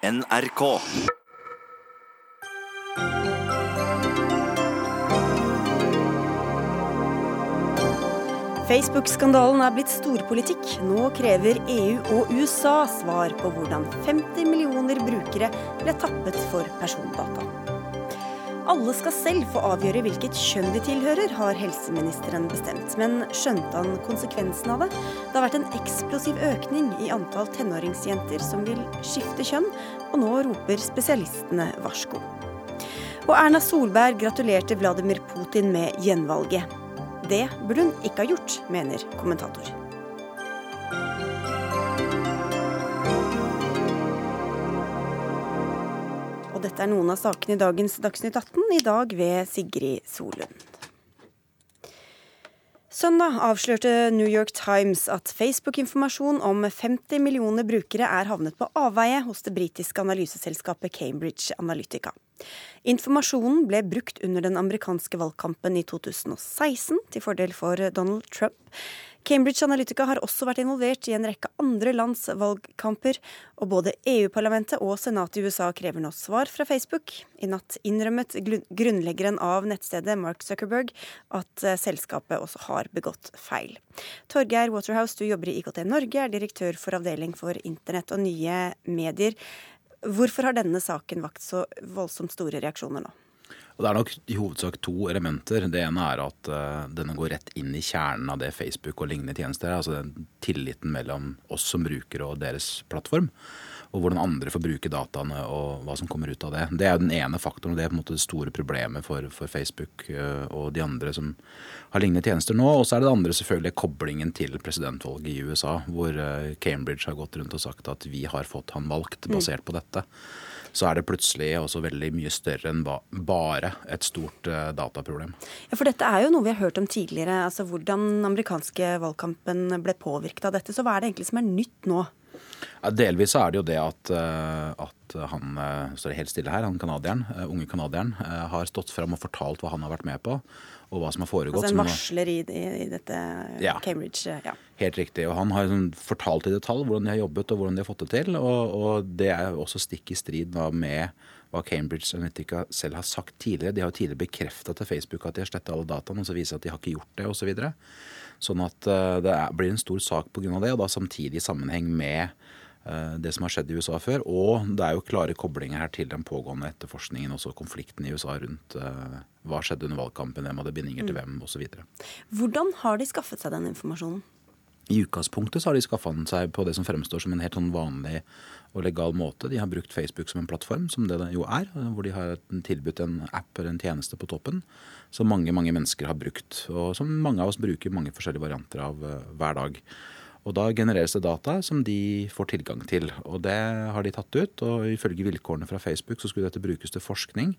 NRK. Facebook-skandalen er blitt storpolitikk. Nå krever EU og USA svar på hvordan 50 millioner brukere ble tappet for persondata. Alle skal selv få avgjøre hvilket kjønn de tilhører, har helseministeren bestemt. Men skjønte han konsekvensen av det? Det har vært en eksplosiv økning i antall tenåringsjenter som vil skifte kjønn, og nå roper spesialistene varsko. Og Erna Solberg gratulerte Vladimir Putin med gjenvalget. Det burde hun ikke ha gjort, mener kommentator. Og dette er noen av sakene i dagens Dagsnytt 18, i dag ved Sigrid Solund. Søndag avslørte New York Times at Facebook-informasjon om 50 millioner brukere er havnet på avveie hos det britiske analyseselskapet Cambridge Analytica. Informasjonen ble brukt under den amerikanske valgkampen i 2016 til fordel for Donald Trump. Cambridge Analytica har også vært involvert i en rekke andre lands valgkamper, og både EU-parlamentet og senatet i USA krever nå svar fra Facebook. I natt innrømmet grunnleggeren av nettstedet, Mark Zuckerberg, at eh, selskapet også har begått feil. Torgeir Waterhouse, du jobber i IKT Norge, er direktør for avdeling for internett og nye medier. Hvorfor har denne saken vakt så voldsomt store reaksjoner nå? Og Det er nok i hovedsak to elementer. Det ene er at uh, denne går rett inn i kjernen av det Facebook og lignende tjenester er. Altså den tilliten mellom oss som brukere og deres plattform. Og hvordan andre får bruke dataene og hva som kommer ut av det. Det er den ene faktoren, og det er på en måte det store problemet for, for Facebook uh, og de andre som har lignende tjenester nå. Og så er det det andre selvfølgelig koblingen til presidentvalget i USA, hvor uh, Cambridge har gått rundt og sagt at vi har fått han valgt basert på dette så er det plutselig også veldig mye større enn bare et stort uh, dataproblem. Ja, For dette er jo noe vi har hørt om tidligere, altså hvordan den amerikanske valgkampen ble påvirket av dette. Så hva er det egentlig som er nytt nå? Ja, delvis er det jo det at, uh, at han uh, står helt stille her, han kanadieren, unge canadieren, har stått fram og fortalt hva han har vært med på og hva som har foregått. Altså en varsler i, i dette ja, Cambridge? Ja. Helt riktig. Og han har liksom fortalt i detalj hvordan de har jobbet og hvordan de har fått det til. Og, og det er også stikk i strid med hva Cambridge Analytica selv har sagt tidligere. De har jo tidligere bekrefta til Facebook at de har sletta alle dataene, og så viser det at de har ikke gjort det osv. Så sånn at uh, det er, blir en stor sak pga. det, og da samtidig i sammenheng med det som har skjedd i USA før. Og det er jo klare koblinger her til den pågående etterforskningen, og konflikten i USA rundt uh, hva skjedde under valgkampen, hvem hadde bindinger til mm. hvem osv. Hvordan har de skaffet seg den informasjonen? I utgangspunktet så har de skaffa den seg på det som fremstår som en helt sånn vanlig og legal måte. De har brukt Facebook som en plattform, som det jo er. Hvor de har tilbudt en app eller en tjeneste på toppen som mange mange mennesker har brukt. Og som mange av oss bruker mange forskjellige varianter av hver dag. Og da genereres det data som de får tilgang til. Og det har de tatt ut. Og ifølge vilkårene fra Facebook så skulle dette brukes til forskning.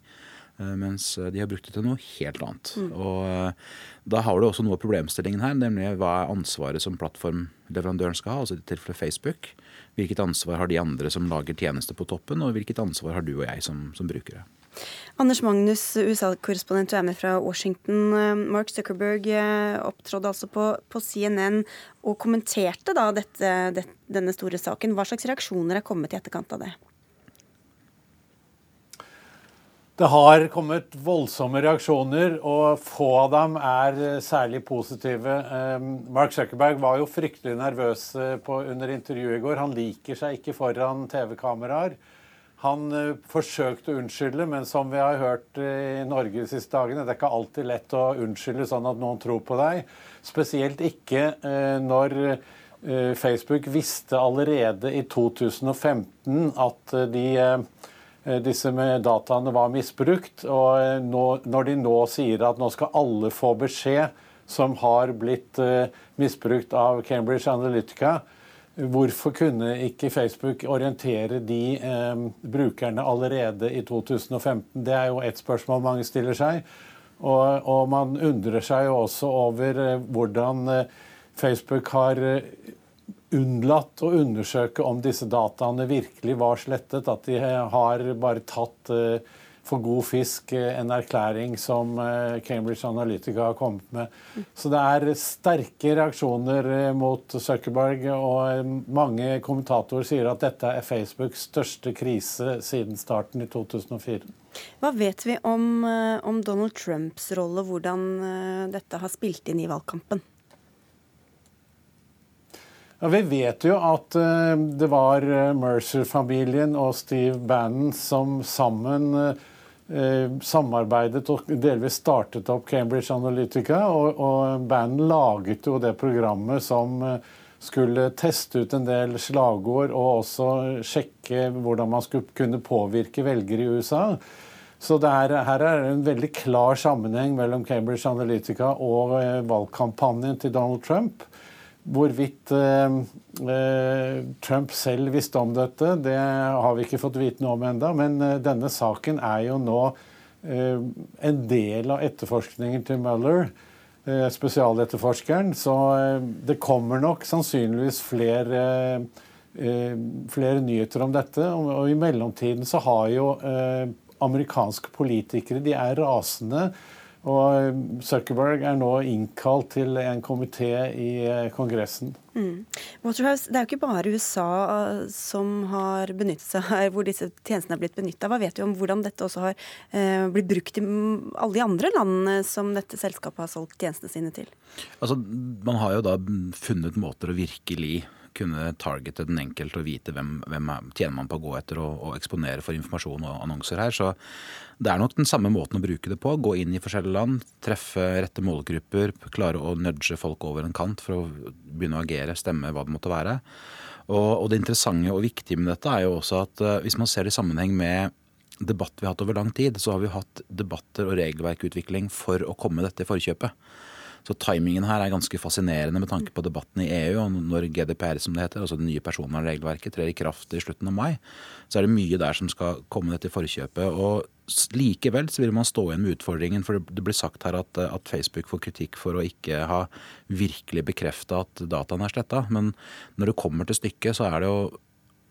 Eh, mens de har brukt det til noe helt annet. Mm. Og eh, Da har du også noe av problemstillingen her, nemlig hva er ansvaret som plattformleverandøren skal ha, altså i tilfelle Facebook. Hvilket ansvar har de andre som lager tjenester på toppen, og hvilket ansvar har du og jeg som, som brukere. Anders Magnus, USA-korrespondent, du er med fra Washington. Eh, Mark Zuckerberg opptrådde altså på, på CNN og kommenterte da dette, det, denne store saken. Hva slags reaksjoner er kommet i etterkant av det? Det har kommet voldsomme reaksjoner, og få av dem er eh, særlig positive. Mark Zuckerberg var jo fryktelig nervøs eh, under intervjuet i går. Han liker seg ikke foran TV-kameraer. Han uh, forsøkte å unnskylde, men som vi har hørt uh, i Norge de siste dagene, det er ikke alltid lett å unnskylde sånn at noen tror på deg. Spesielt ikke uh, når Facebook visste allerede i 2015 at de Eh, disse dataene var misbrukt. Og eh, nå, når de nå sier at nå skal alle få beskjed som har blitt misbrukt av Cambridge Analytica, hvorfor kunne ikke Facebook orientere de eh, brukerne allerede i 2015? Det er jo et spørsmål mange stiller seg. Og, og man undrer seg jo også over eh, hvordan Facebook har unnlatt å undersøke om disse dataene virkelig var slettet. At de har bare tatt uh, for god fisk en erklæring som Cambridge Analytica har kommet med. Så det er sterke reaksjoner mot Zuckerberg, og mange kommentatorer sier at dette er Facebooks største krise siden starten i 2004. Hva vet vi om, om Donald Trumps rolle, hvordan dette har spilt inn i valgkampen? Ja, Vi vet jo at det var Mercer-familien og Steve Bannon som sammen samarbeidet og delvis startet opp Cambridge Analytica. Og, og bandet laget jo det programmet som skulle teste ut en del slagord og også sjekke hvordan man skulle kunne påvirke velgere i USA. Så er, her er det en veldig klar sammenheng mellom Cambridge Analytica og valgkampanjen til Donald Trump. Hvorvidt eh, eh, Trump selv visste om dette, det har vi ikke fått vite noe om enda, Men eh, denne saken er jo nå en del av etterforskningen til Mueller, spesialetterforskeren. Så det kommer nok sannsynligvis flere, flere nyheter om dette. Og, i mellomtiden så har jo amerikanske politikere De er rasende og Zuckerberg er nå innkalt til en komité i eh, Kongressen. Mm. Waterhouse, det er jo ikke bare USA eh, som har benyttet seg her, hvor disse tjenestene er blitt benytta. Hva vet du om hvordan dette også har eh, blitt brukt i alle de andre landene som dette selskapet har solgt tjenestene sine til? Altså, Man har jo da funnet måter å virkelig kunne targete den enkelte og vite hvem, hvem tjener man på å gå etter og, og, eksponere for informasjon og annonser her. Så det er nok den samme måten å bruke det på. Gå inn i forskjellige land, treffe rette målgrupper, klare å nudge folk over en kant for å begynne å agere, stemme, hva det måtte være. Og, og det interessante og viktige med dette er jo også at uh, hvis man ser det i sammenheng med debatt vi har hatt over lang tid, så har vi hatt debatter og regelverkutvikling for å komme dette i forkjøpet. Så timingen her er ganske fascinerende med tanke på debatten i EU. og Når GDPR, som det heter, altså det nye personvernregelverket, trer i kraft i slutten av mai, så er det mye der som skal komme dette til forkjøpet. og Likevel så vil man stå igjen med utfordringen, for det blir sagt her at, at Facebook får kritikk for å ikke ha virkelig bekrefta at dataen er sletta. Men når det kommer til stykket, så er det jo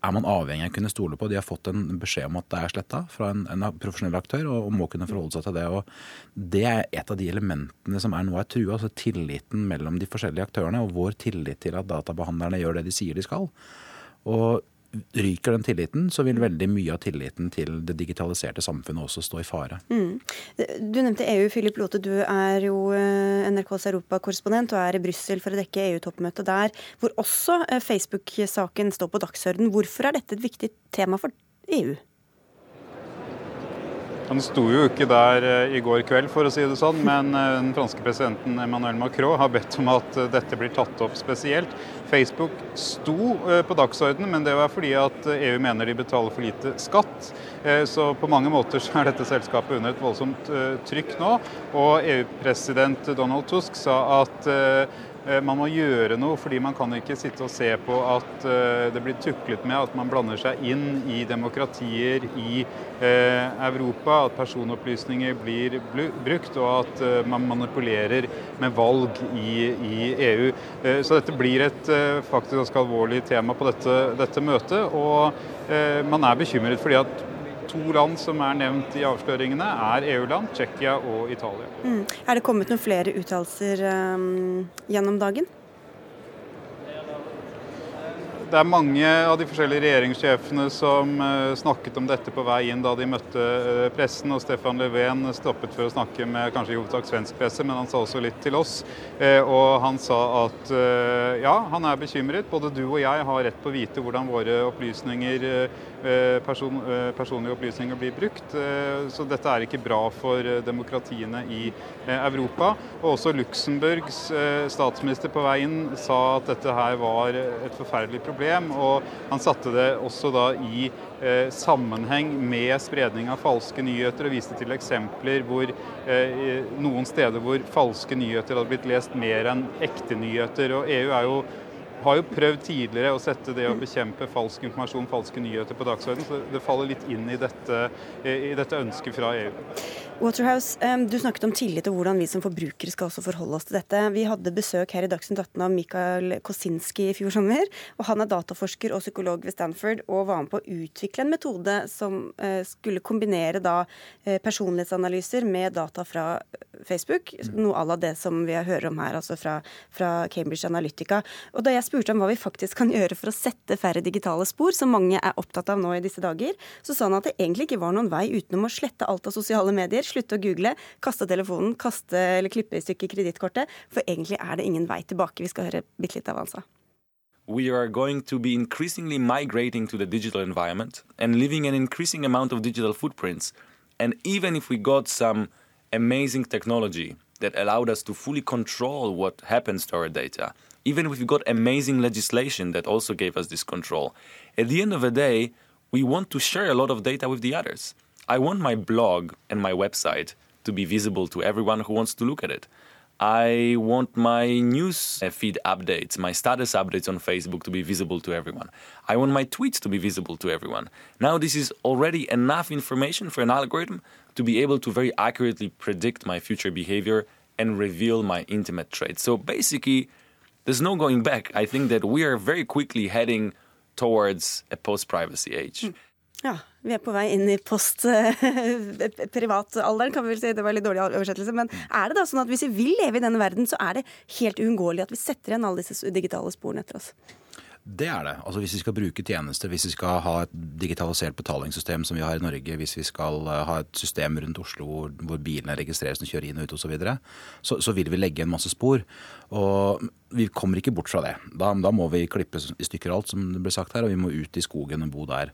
er man avhengig av å kunne stole på. De har fått en beskjed om at det er sletta fra en, en, profesjonell aktør, og, og, må kunne forholde seg til det. Og det er et av de elementene som er noe er trua, altså tilliten mellom de forskjellige aktørene, og vår tillit til at databehandlerne gjør det de sier de skal. Og ryker den tilliten, så vil veldig mye av tilliten til det digitaliserte samfunnet også stå i fare. Mm. Du nevnte EU. Philip Lote, du er jo eh, NRKs europakorrespondent og er i Brussel for å dekke EU-toppmøtet der, hvor også eh, Facebook-saken står på dagsorden. Hvorfor er dette et viktig tema for EU? Han sto jo ikke der eh, i går kveld, for å si det sånn, men eh, den franske presidenten Emmanuel Macron har bedt om at eh, dette blir tatt opp spesielt. Facebook sto på dagsordenen, men det var fordi at EU mener de betaler for lite skatt. Så på mange måter så er dette selskapet under et voldsomt trykk nå. Og EU-president Donald Tusk sa at man må gjøre noe, fordi man kan ikke sitte og se på at eh, det blir tuklet med at man blander seg inn i demokratier i eh, Europa, at personopplysninger blir brukt, og at man manipulerer med valg i, i EU. Så dette blir et faktisk ganske alvorlig tema på dette, dette møtet. Og man er bekymret fordi at to land som er nevnt i avsløringene, er EU-land, Tsjekkia og Italia. Mm. Er det kommet noen flere uttalelser um, gjennom dagen? Det er mange av de forskjellige regjeringssjefene som uh, snakket om dette på vei inn da de møtte uh, pressen. og Stefan Löfven stoppet for å snakke med kanskje i hovedsak svensk presse, men han sa også litt til oss. Uh, og han sa at ja, han er bekymret. Både du og jeg har rett på å vite hvordan våre opplysninger Eh, person, eh, personlige opplysninger blir brukt. Eh, så dette er ikke bra for demokratiene i Europa. Og også Luxemburgs statsminister på vei inn sa at dette her var et forferdelig problem. Og han satte det også da i sammenheng med spredning av falske nyheter, og viste til eksempler hvor noen steder hvor falske nyheter hadde blitt lest mer enn ekte nyheter. Og EU er jo har jo prøvd tidligere å sette det å bekjempe falsk informasjon, falske nyheter på dagsordenen. Så det faller litt inn i dette, i dette ønsket fra EU. Waterhouse, du snakket om tillit og hvordan vi som forbrukere skal også forholde oss til dette. Vi hadde besøk her i Dagsnytt 18 av Mikael Kosinski i fjor sommer. og Han er dataforsker og psykolog ved Stanford og var med på å utvikle en metode som eh, skulle kombinere da eh, personlighetsanalyser med data fra Facebook. Noe à la det som vi hører om her, altså fra, fra Cambridge Analytica. Og Da jeg spurte om hva vi faktisk kan gjøre for å sette færre digitale spor, som mange er opptatt av nå i disse dager, så sa han at det egentlig ikke var noen vei utenom å slette alt av sosiale medier slutte å google, kaste telefonen, kaste eller klippe i stykker kredittkortet. For egentlig er det ingen vei tilbake. Vi skal høre bitte litt av hva han sa. we are going to be increasingly migrating to the digital environment and leaving an increasing amount of digital footprints. And even if we got some amazing technology that allowed us to fully control what happens to our data, even if we got amazing legislation that also gave us this control, at the end of the day, we want to share a lot of data with the others. I want my blog and my website to be visible to everyone who wants to look at it. I want my news feed updates, my status updates on Facebook to be visible to everyone. I want my tweets to be visible to everyone. Now, this is already enough information for an algorithm to be able to very accurately predict my future behavior and reveal my intimate traits. So basically, there's no going back. I think that we are very quickly heading towards a post privacy age. Mm. Ja, vi er på vei inn i post-privatalderen, kan vi vel si. Det var litt dårlig oversettelse. Men er det da sånn at hvis vi vil leve i denne verden, så er det helt uunngåelig at vi setter igjen alle disse digitale sporene etter oss? Det er det. Altså Hvis vi skal bruke tjenester, hvis vi skal ha et digitalisert betalingssystem som vi har i Norge, hvis vi skal eh, ha et system rundt Oslo hvor, hvor bilene registreres og kjører inn og ut osv., så, videre, så så vil vi legge en masse spor. Og vi kommer ikke bort fra det. Da, da, må vi klippe i stykker alt, som det ble sagt her, og vi må ut i skogen og bo der.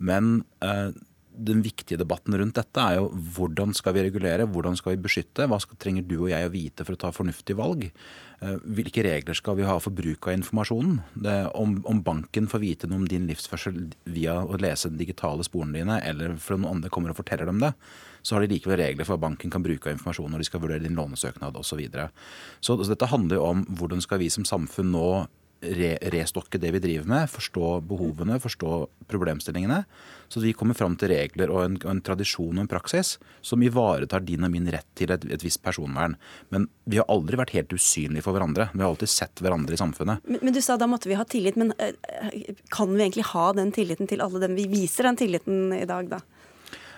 Men eh, den viktige debatten rundt dette er jo hvordan skal vi regulere, hvordan skal vi beskytte, hva skal, trenger du og jeg å vite for å ta fornuftige valg? Eh, hvilke regler skal vi ha for bruk av informasjonen? Det, om, om, banken får vite noe om din livsførsel via å lese de digitale sporene dine, eller for noen andre kommer og forteller dem det, så har de likevel regler for hva banken kan bruke av informasjon når de skal vurdere din lånesøknad osv. Så, videre. så, dette handler jo om hvordan skal vi som samfunn nå re restokke det vi driver med, forstå behovene, forstå problemstillingene. Så vi kommer fram til regler og en, og en tradisjon og en praksis som ivaretar din og min rett til et, et, visst personvern. Men vi har aldri vært helt usynlige for hverandre. Vi har alltid sett hverandre i samfunnet. Men, men du sa da måtte vi ha tillit. Men uh, kan vi egentlig ha den tilliten til alle dem vi viser den tilliten i dag, da?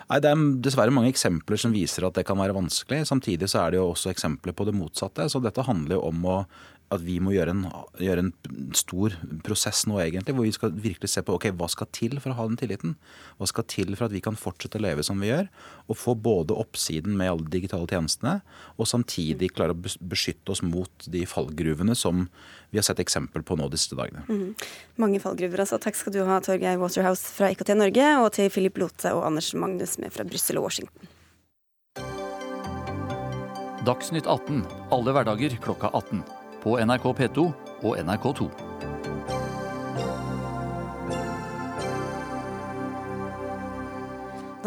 Nei, Det er dessverre mange eksempler som viser at det kan være vanskelig. Samtidig så er det jo også eksempler på det motsatte. Så dette handler jo om å at vi må gjøre en, gjøre en, stor prosess nå, egentlig, hvor vi skal virkelig se på ok, hva skal til for å ha den tilliten. Hva skal til for at vi kan fortsette å leve som vi gjør, og få både oppsiden med alle de digitale tjenestene, og samtidig klare å beskytte oss mot de fallgruvene som vi har sett eksempel på nå disse dagene. Mm. Mange fallgruver, altså. Takk skal du ha, Torgeir Waterhouse fra IKT Norge, og til Philip Lote og Anders Magnus med fra Brussel og Washington. Dagsnytt 18 alle hverdager klokka 18 på NRK P2 og NRK2.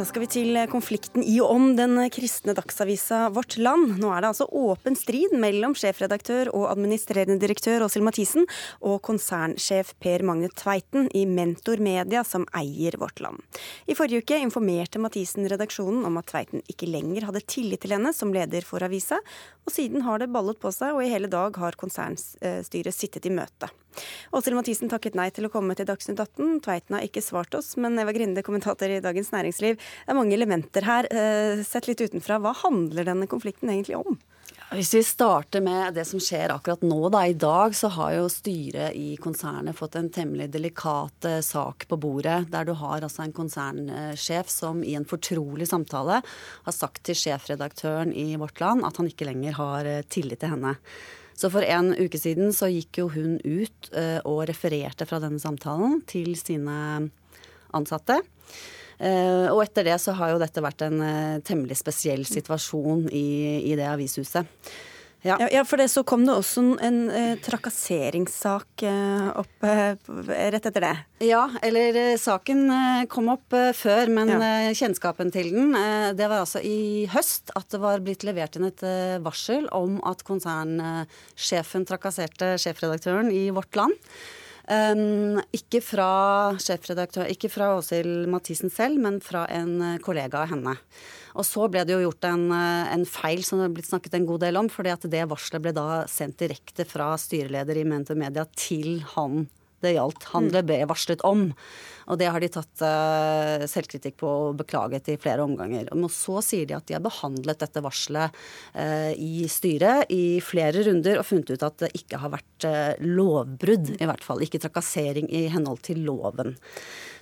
Da skal vi til konflikten i og om den kristne dagsavisa Vårt Land. Nå er det altså åpen strid mellom sjefredaktør og administrerende direktør Åshild Mathisen og konsernsjef Per Magne Tveiten i Mentor Media, som eier Vårt Land. I forrige uke informerte Mathisen redaksjonen om at Tveiten ikke lenger hadde tillit til henne som leder for avisa, og siden har det ballet på seg, og i hele dag har konsernstyret sittet i møte. Åshild Mathisen takket nei til å komme til Dagsnytt 18. Tveiten har ikke svart oss, men Eva Grinde, kommentator i Dagens Næringsliv. Det er mange elementer her. Eh, sett litt utenfra, hva handler denne konflikten egentlig om? Hvis vi starter med det som skjer akkurat nå, da. I dag så har jo styret i konsernet fått en temmelig delikat eh, sak på bordet. Der du har altså en konsernsjef som i en fortrolig samtale har sagt til sjefredaktøren i Vårt Land at han ikke lenger har eh, tillit til henne. Så for en uke siden så gikk jo hun ut og refererte fra denne samtalen til sine ansatte. Uh, og etter det så har jo dette vært en uh, temmelig spesiell situasjon i, i det avishuset. Ja. ja, for det så kom det også en, en eh, trakasseringssak eh, opp eh, rett etter det. Ja, eller eh, saken eh, kom opp eh, før, men ja. kjennskapen til den Det var altså i høst at det var blitt levert inn et varsel om at konsernsjefen trakasserte sjefredaktøren i Vårt Land. Um, ikke fra sjefredaktør, ikke fra Åshild Mathisen selv, men fra en kollega av henne. Og så ble det jo gjort en, en, feil som det har blitt snakket en god del om, fordi at det varselet ble da sendt direkte fra styreleder i Mentor Media til han det gjaldt. Han ble varslet om. Og det har de tatt uh, selvkritikk på og beklaget i flere omganger. Og så sier de at de har behandlet dette varselet uh, i styret i flere runder og funnet ut at det ikke har vært uh, lovbrudd, i hvert fall. Ikke trakassering i henhold til loven.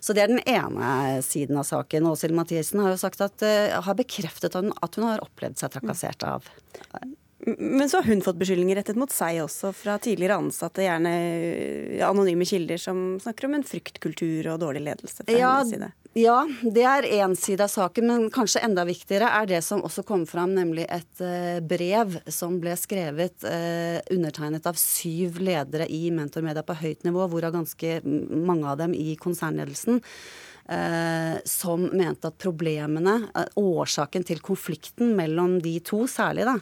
Så det er den ene siden av saken. Åshild Mathisen har jo sagt at, har bekreftet at hun har opplevd seg trakassert av men så har hun fått beskyldninger rettet mot seg også fra tidligere ansatte, gjerne anonyme kilder, som snakker om en fryktkultur og dårlig ledelse fra ja, hennes side. Ja, det er én side av saken, men kanskje enda viktigere er det som også kom fram, nemlig et uh, brev som ble skrevet uh, undertegnet av syv ledere i Mentormedia på høyt nivå, hvorav ganske mange av dem i konsernledelsen eh, som mente at problemene, eh, årsaken til konflikten mellom de to særlig, da,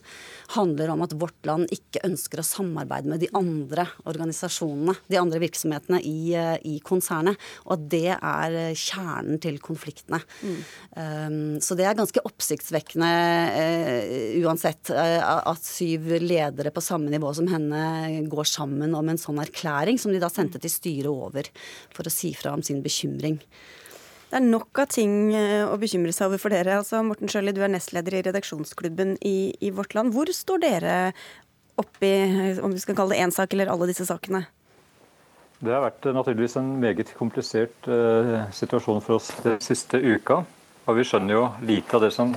handler om at vårt land ikke ønsker å samarbeide med de andre organisasjonene, de andre virksomhetene i, eh, i konsernet. Og at det er eh, kjernen til konfliktene. Mm. Um, så det er ganske oppsiktsvekkende uh, uansett uh, at syv ledere på samme nivå som henne går sammen om en sånn erklæring, som de da sendte til styret over for å si fra om sin bekymring. Det er nok av ting eh, å bekymre seg over for dere. Altså, Morten Sjøli, du er nestleder i redaksjonsklubben i, i Vårt Land. Hvor står dere oppi, om vi skal kalle det én sak, eller alle disse sakene? Det har vært eh, naturligvis en meget komplisert uh, situasjon for oss den siste uka. Og vi skjønner jo lite av det som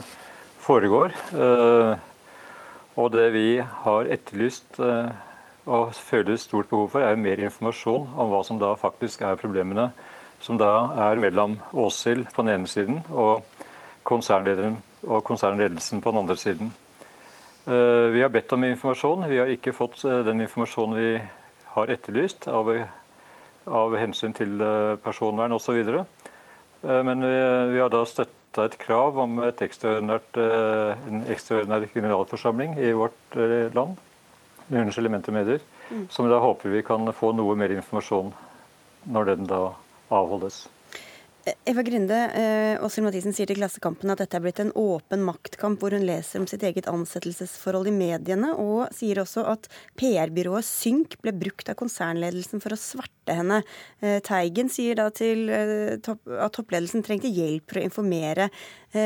foregår. Uh, og det vi har etterlyst uh, og føler stort behov for, er mer informasjon om hva som da faktisk er problemene som da er mellom Åshild på den ene siden og konsernlederen og konsernledelsen på den andre siden. Eh, vi har bedt om informasjon. Vi har ikke fått eh, den informasjonen vi har etterlyst av, av hensyn til eh, personvern osv. Men vi, vi, har da støtta et krav om et en ekstraordinær generalforsamling i vårt land, Unnskyld, Elementer Medier, mm. som vi da håper vi kan få noe mer informasjon når den da avholdes. Eva Grinde, eh, Åshild Mathisen sier til Klassekampen at dette er blitt en åpen maktkamp, hvor hun leser om sitt eget ansettelsesforhold i mediene, og sier også at PR-byrået Synk ble brukt av konsernledelsen for å svarte henne. Eh, Teigen sier da til eh, at toppledelsen trengte hjelp for å informere det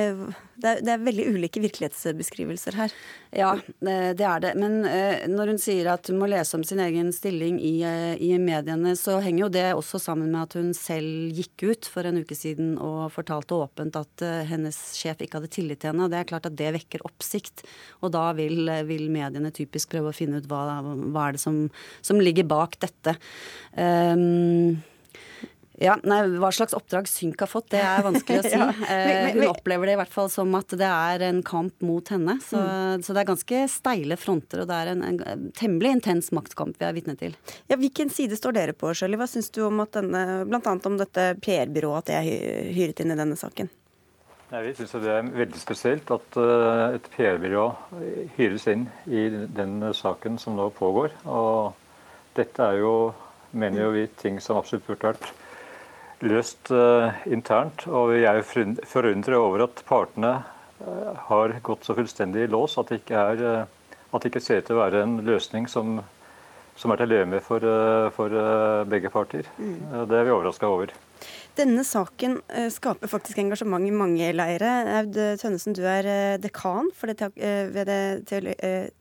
er, det er, veldig ulike virkelighetsbeskrivelser her. Ja, det er det. Men eh, når hun sier at hun må lese om sin egen stilling i, eh, i, mediene, så henger jo det også sammen med at hun selv gikk ut for en uke siden og fortalte åpent at hennes sjef ikke hadde tillit til henne. Det er klart at det vekker oppsikt. Og da vil, vil mediene typisk prøve å finne ut hva, hva er det som, som ligger bak dette. Um, ja, nei, Hva slags oppdrag Synk har fått, det er vanskelig å si. ja, men, men, Hun opplever det i hvert fall som at det er en kamp mot henne. Så, mm. så det er ganske steile fronter, og det er en, en temmelig intens maktkamp vi er vitne til. Ja, Hvilken side står dere på, Shirley? Hva syns du om at denne, blant annet om dette PR-byrået, at det er hyret inn i denne saken? Nei, vi syns det er veldig spesielt at uh, et PR-byrå hyres inn i den saken som nå pågår. Og dette er jo, mener jo vi, ting som absolutt burde vært løst uh, internt. Og jeg er forundret over at partene uh, har gått så fullstendig i lås at det ikke, er, uh, at det ikke ser ut til å være en løsning som, som er til å leve med for, for begge parter. Mm. Det er vi overraska over. Denne saken skaper faktisk engasjement i mange leire. Aud Tønnesen, du er dekan det, ved Det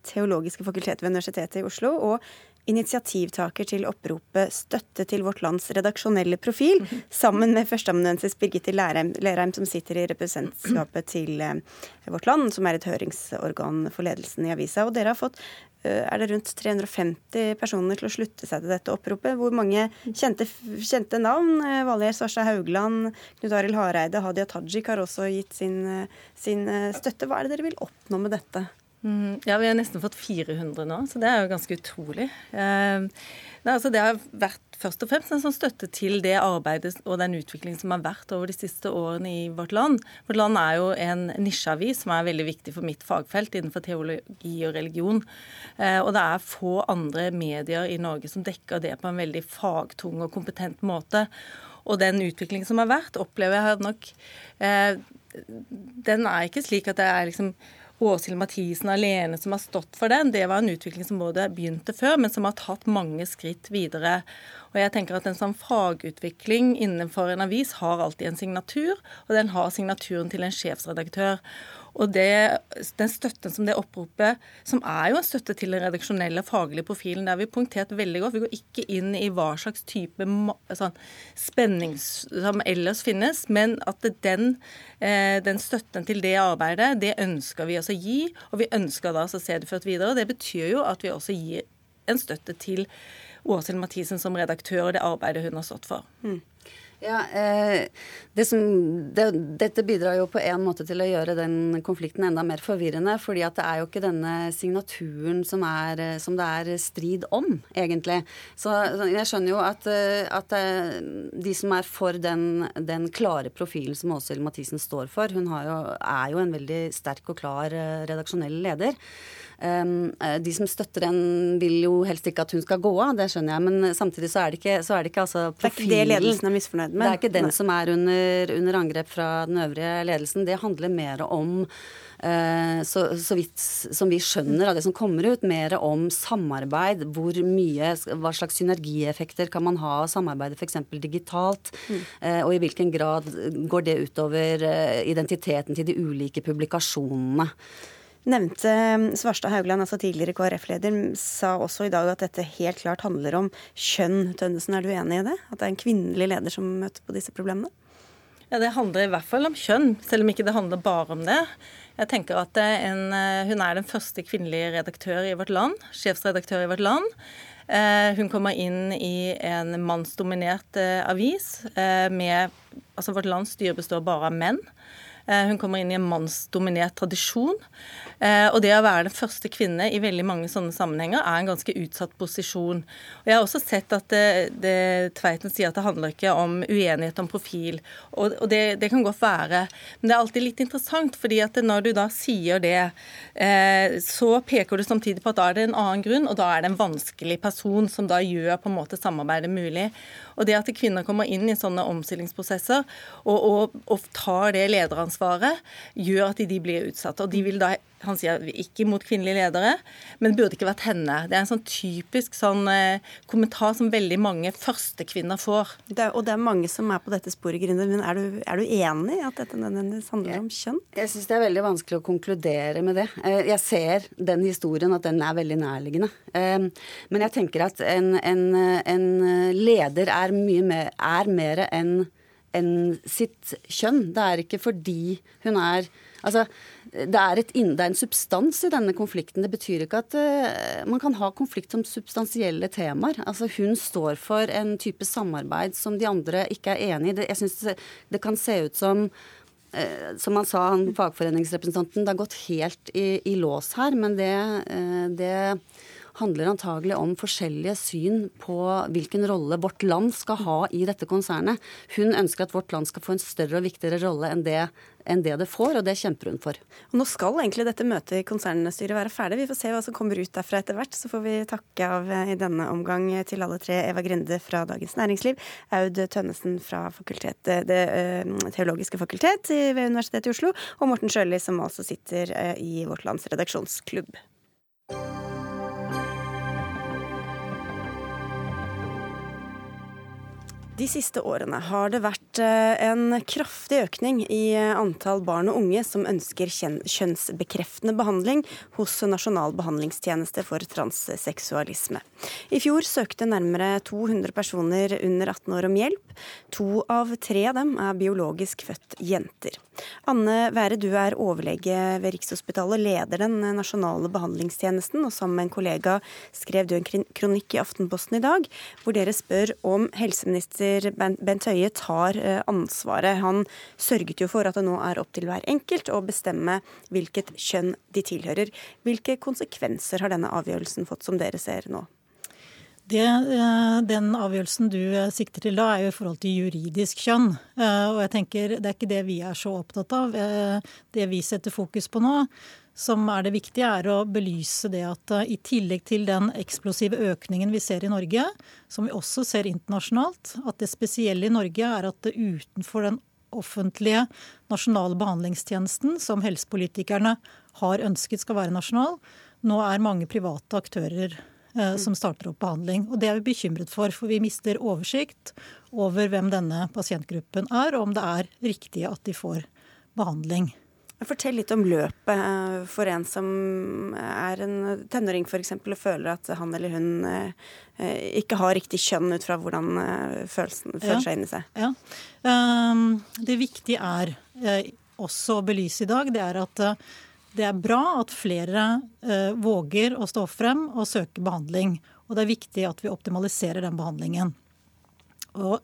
teologiske fakultetet ved Universitetet i Oslo. og initiativtaker til oppropet 'Støtte til vårt lands redaksjonelle profil', sammen med førsteamanuensis Birgitte Lerheim, som sitter i representantskapet til eh, Vårt Land, som er et høringsorgan for ledelsen i avisa. Og dere har fått eh, er det rundt 350 personer til å slutte seg til dette oppropet. Hvor mange kjente, kjente navn? Eh, Valgerd Svarstad Haugland, Knut Arild Hareide, Hadia Tajik har også gitt sin, sin støtte. Hva er det dere vil oppnå med dette? Mm, ja, vi har nesten fått 400 nå, så det er jo ganske utrolig. Eh, det, altså, det har vært først og fremst en sånn støtte til det arbeidet og den utviklingen som har vært over de siste årene i vårt land. Vårt land er jo en nisjeavis som er veldig viktig for mitt fagfelt innenfor teologi og religion. Eh, og det er få andre medier i Norge som dekker det på en veldig fagtung og kompetent måte. Og den utviklingen som har vært, opplever jeg nok eh, Den er ikke slik at det er liksom Åshild Mathisen alene som har stått for den. Det var en utvikling som både begynte før, men som har tatt mange skritt videre. Og jeg tenker at En sånn fagutvikling innenfor en avis har alltid en signatur, og den har signaturen til en sjefsredaktør. Og det, den støtten som det oppropet, som er jo en støtte til den redaksjonelle faglige profilen, det har vi punktert veldig godt. Vi går ikke inn i hva slags type sånn, spenning som ellers finnes, men at den, eh, den, støtten til det arbeidet, det ønsker vi også å gi. Og vi ønsker da å se det ført videre. Det betyr jo at vi også gir en støtte til Åshild Mathisen som redaktør og det arbeidet hun har stått for. Mm. Ja, eh, det som, det, Dette bidrar jo på en måte til å gjøre den konflikten enda mer forvirrende. fordi at det er jo ikke denne signaturen som, er, som det er strid om, egentlig. Så jeg skjønner jo at, eh, at eh, de som er for den, den klare profilen som Åshild Mathisen står for, hun jo, er jo en veldig sterk og klar eh, redaksjonell leder. Eh, de som støtter den, vil jo helst ikke at hun skal gå av, det skjønner jeg. Men samtidig så er det ikke, så er det ikke altså profilen. Det er ikke det ledelsen er misfornøyd med? Det er ikke den som er under, under angrep fra den øvrige ledelsen. Det handler mer om eh, så, så, vidt som vi skjønner av det som kommer ut, mer om samarbeid. Hvor mye, hva slags synergieffekter kan man ha av samarbeidet f.eks. digitalt? Mm. Eh, og i hvilken grad går det utover identiteten til de ulike publikasjonene? Nevnte um, Svarstad Haugland, altså tidligere KrF-leder, sa også i dag at dette helt klart handler om kjønn. Tønnesen, er du enig i det? At det er en kvinnelig leder som møter på disse problemene? Ja, Det handler i hvert fall om kjønn, selv om ikke det handler bare om det. Jeg tenker at en, eh, Hun er den første kvinnelige redaktør i vårt land, sjefsredaktør i vårt land. Eh, hun kommer inn i en mannsdominert eh, avis. med, altså Vårt lands styre består bare av menn. Hun kommer inn i en mannsdominert tradisjon. Eh, og det å være den første kvinne i veldig mange sånne sammenhenger er en ganske utsatt posisjon. Og Jeg har også sett at det, det, Tveiten sier at det handler ikke om uenighet om profil. Og, og det, det, kan godt være. Men det er alltid litt interessant, fordi at når du da sier det, eh, så peker du samtidig på at da er det en annen grunn, og da er det en vanskelig person som da gjør på en måte samarbeidet mulig. Og det at kvinner kommer inn i sånne omstillingsprosesser og, og, og tar det lederansvaret, gjør at de blir utsatt. Og de vil da han sier ikke mot kvinnelige ledere, men det burde ikke vært henne. Det er en sånn typisk sånn eh, kommentar som veldig mange førstekvinner får. Det er, og det er mange som er på dette sporet, Grinde. Men er du, er du enig i at dette nødvendigvis handler om kjønn? Jeg syns det er veldig vanskelig å konkludere med det. Eh, jeg ser den historien, at den er veldig nærliggende. Eh, men jeg tenker at en, en, en leder er mye mer, er mer enn enn sitt kjønn. Det er ikke fordi hun er Altså, det er, et, det er, en substans i denne konflikten. Det betyr ikke at uh, man kan ha konflikt om substansielle temaer. Altså, hun står for en type samarbeid som de andre ikke er enig i. Det, jeg syns det, det, kan se ut som uh, som han sa, han fagforeningsrepresentanten, det har gått helt i, i lås her. Men det, uh, det handler antagelig om forskjellige syn på hvilken rolle vårt land skal ha i dette konsernet. Hun ønsker at vårt land skal få en større og viktigere rolle enn det, enn det det får, og det kjemper hun for. Og nå skal egentlig dette møtet i konsernstyret være ferdig. Vi får se hva som kommer ut derfra etter hvert. Så får vi takke av eh, i denne omgang til alle tre. Eva Grinde fra Dagens Næringsliv, Aud Tønnesen fra Det uh, teologiske fakultet ved Universitetet i Oslo, og Morten Sjøli, som altså sitter i Vårt Lands redaksjonsklubb. De siste årene har det vært eh, en kraftig økning i antall barn og unge som ønsker kjønnsbekreftende behandling hos Nasjonal behandlingstjeneste for transseksualisme. I fjor søkte nærmere 200 personer under 18 år om hjelp. To av tre av dem er biologisk født jenter. Anne Være, du er overlege ved Rikshospitalet og leder den nasjonale behandlingstjenesten. Og sammen med en kollega skrev du en kronikk i Aftenposten i dag hvor dere spør om helseminister Bent Høie tar eh, ansvaret. Han sørget jo for at det nå er opp til hver enkelt å bestemme hvilket kjønn de tilhører. Hvilke konsekvenser har denne avgjørelsen fått, som dere ser nå? Det, eh, den avgjørelsen du eh, sikter til da, er jo i forhold til juridisk kjønn. Eh, og jeg tenker det er ikke det vi er så opptatt av. Det vi setter fokus på nå, som er det viktige, er å belyse det at i tillegg til den eksplosive økningen vi ser i Norge, som vi også ser internasjonalt, at det spesielle i Norge er at det utenfor den offentlige nasjonale behandlingstjenesten, som helsepolitikerne har ønsket skal være nasjonal, nå er mange private aktører som starter opp behandling. Og Det er vi bekymret for, for vi mister oversikt over hvem denne pasientgruppen er, og om det er riktig at de får behandling. Fortell litt om løpet eh, for en som er en tenåring f.eks. og føler at han eller hun eh, ikke har riktig kjønn ut fra hvordan følelsen føler seg inni seg. Ja. Ehm, det viktige er også å belyse i dag, det er at det er bra at flere eh, våger å stå frem og søke behandling. Og det er viktig at vi optimaliserer den behandlingen. Og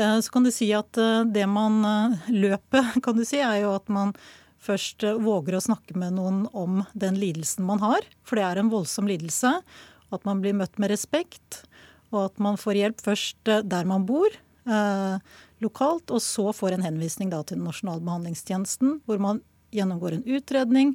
eh, så kan du si at eh, det man eh, Løpet kan du si, er jo at man først eh, våger å snakke med noen om den lidelsen man har. For det er en voldsom lidelse. At man blir møtt med respekt. Og at man får hjelp først eh, der man bor. lokalt, og så får en henvisning da, til den nasjonale behandlingstjenesten, hvor man gjennomgår en utredning,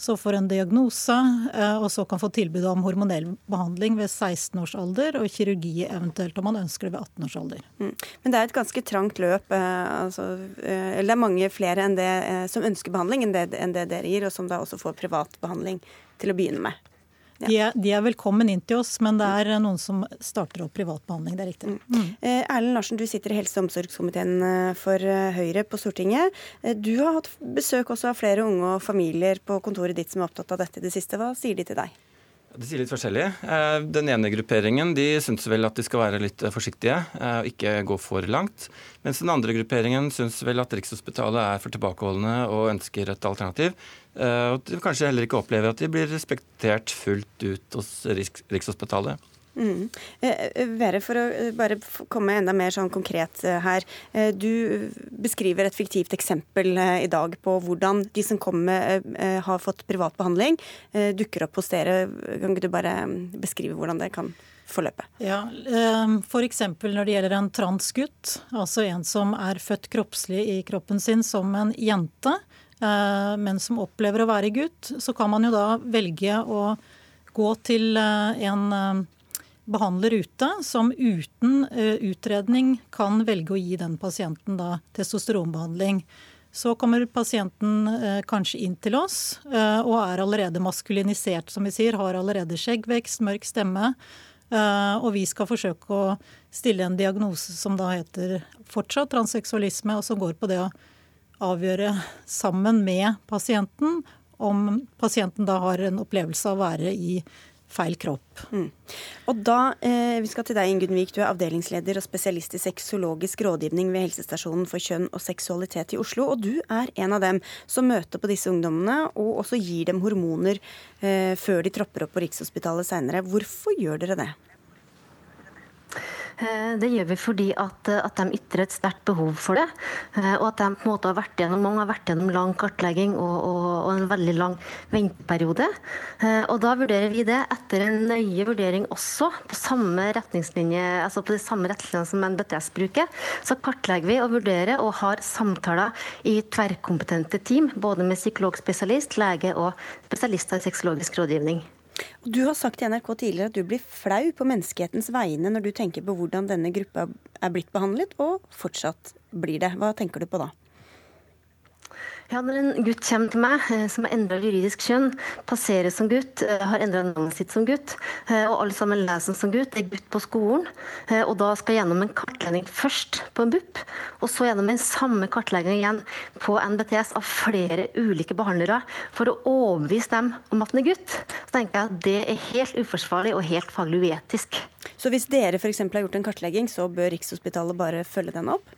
så får en diagnose, eh, og så kan få tilbud om hormonell behandling ved 16 års alder, og kirurgi eventuelt om man ønsker det ved 18 års alder. Mm. Men det er et ganske trangt løp. Eh, altså, eh, eller det er mange flere enn det, som ønsker behandling enn det, enn det dere gir, og som da også får privat behandling til å begynne med. De, er, de, er, velkommen inn til oss, men det er noen som starter opp privatbehandling. Det er riktig. Mm. Eh, Erlend Larsen, du sitter i helse- og omsorgskomiteen eh, for eh, Høyre på Stortinget. Du har hatt besøk også av flere unge og familier på kontoret ditt som er opptatt av dette i det siste. Hva sier de til deg? De sier litt forskjellig. Den ene grupperingen de syns vel at de skal være litt forsiktige og ikke gå for langt. Mens den andre grupperingen syns vel at Rikshospitalet er for tilbakeholdne og ønsker et alternativ. Eh, og kanskje heller ikke opplever at de blir respektert fullt ut hos Rikshospitalet. Mm. Eh, eh, Vere, for å bare komme enda mer sånn konkret her. Du beskriver et fiktivt eksempel i dag på hvordan de som kommer, har fått privat behandling, dukker opp hos dere. Kan ikke du bare beskrive hvordan det kan forløpe? Ja, F.eks. når det gjelder en transgutt, altså en som er født kroppslig i kroppen sin som en jente Eh, men som opplever å være gutt, så kan man jo da velge å gå til eh, en eh, behandler ute som uten utredning kan velge å gi den pasienten da testosteronbehandling. Så kommer pasienten kanskje inn til oss og er allerede maskulinisert, som vi sier. Har allerede skjeggvekst, mørk stemme. Og vi skal forsøke å stille en diagnose som da heter fortsatt transseksualisme, og som går på det å avgjøre sammen med pasienten om pasienten da har en opplevelse av å være i feil kropp. Mm. Og da, eh, Vi skal til deg, Ingunn Wiik. Du er avdelingsleder og spesialist i sexologisk rådgivning ved helsestasjonen for kjønn og seksualitet i Oslo. Og du er en av dem som møter på disse ungdommene og også gir dem hormoner eh, før de tropper opp på Rikshospitalet seinere. Hvorfor gjør dere det? Eh, det gjør vi fordi at, eh, at de ytrer et sterkt behov for det. Eh, og at de på en måte har vært gjennom, mange har vært gjennom lang kartlegging og, og, og en veldig lang venteperiode. Og da vurderer vi det etter en nøye vurdering også på samme retningslinje, altså på de samme retningslinjene som NBTS bruker. Så kartlegger vi og vurderer og har samtaler i tverrkompetente team, både med psykologspesialist, lege og spesialister i sexologisk rådgivning. Du har sagt til NRK tidligere at du blir flau på menneskehetens vegne når du tenker på hvordan denne gruppa er blitt behandlet, og fortsatt blir det. Hva tenker du på da? Ja, Når en gutt kommer til meg eh, som har endra juridisk kjønn, passerer som gutt, eh, har endra navnet sitt som gutt, eh, og alle sammen leser som gutt, er gutt på skolen, og da skal gjennom en kartlegging først på en BUP, og så gjennom en samme kartlegging igjen på NBTS av flere ulike behandlere for å overbevise dem om at den er gutt, så tenker jeg at det er helt uforsvarlig og helt faglig uetisk. Så hvis dere f.eks. har gjort en kartlegging, så bør Rikshospitalet bare følge den opp?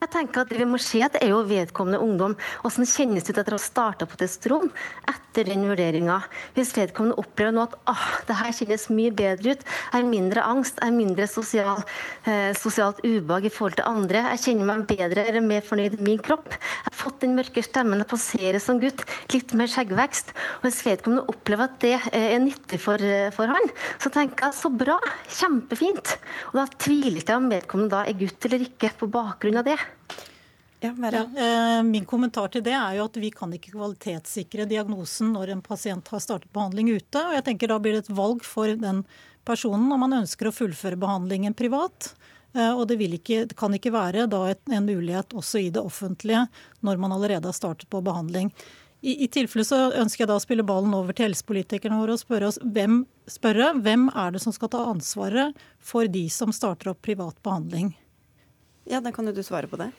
Jeg tenker at Det vi må se at det er jo vedkommende ungdom. Hvordan kjennes det ut etter å ha starta på testosteron etter den vurderinga? Hvis vedkommende opplever nå at ah, det her kjennes mye bedre ut, er mindre angst, er mindre sosial, eh, sosialt ubehag i forhold til andre, jeg kjenner meg bedre, eller mer fornøyd i min kropp, jeg har fått den mørke stemmen, jeg passerer som gutt, litt mer skjeggvekst, og hvis vedkommende opplever at det eh, er nyttig for, eh, for han, så tenker jeg så bra, kjempefint. Og da tviler jeg om vedkommende da er gutt eller ikke på bakgrunn av det. Ja, ja. min kommentar til det er jo at vi kan ikke kvalitetssikre diagnosen når en pasient har startet behandling ute. og jeg tenker Da blir det et valg for den personen om man ønsker å fullføre behandlingen privat. Eh, og det, ikke, det kan ikke være da et, en mulighet også i det offentlige når man allerede har startet på behandling. I, I, tilfelle så ønsker jeg da å spille ballen over til helsepolitikerne våre og spørre, oss, hvem, spørre hvem er det som skal ta ansvaret for de som starter opp privat behandling. Ja, Da kan jo du svare på det.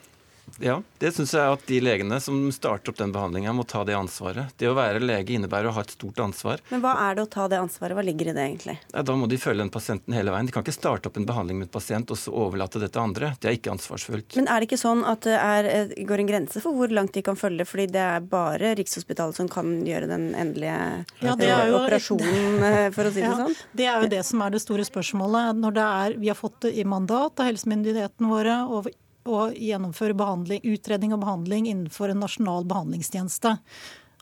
Ja, det syns jeg at de legene som starter opp den behandlinga, må ta det ansvaret. Det å være lege innebærer å ha et stort ansvar. Men hva er det å ta det ansvaret? Hva ligger i det egentlig? Ja, da må de følge den pasienten hele veien. De kan ikke starte opp en behandling med en pasient og så overlate det til andre. Det er ikke ansvarsfullt. Men er det ikke sånn at det er, eh, går en grense for hvor langt de kan følge? Fordi det er bare Rikshospitalet som kan gjøre den endelige ja, jo, operasjonen, eh, for å si det ja, sånn? Det er jo det som er det store spørsmålet. Når det er, vi har fått det i mandat av helsemyndighetene våre og å gjennomføre utredning og behandling innenfor en nasjonal behandlingstjeneste.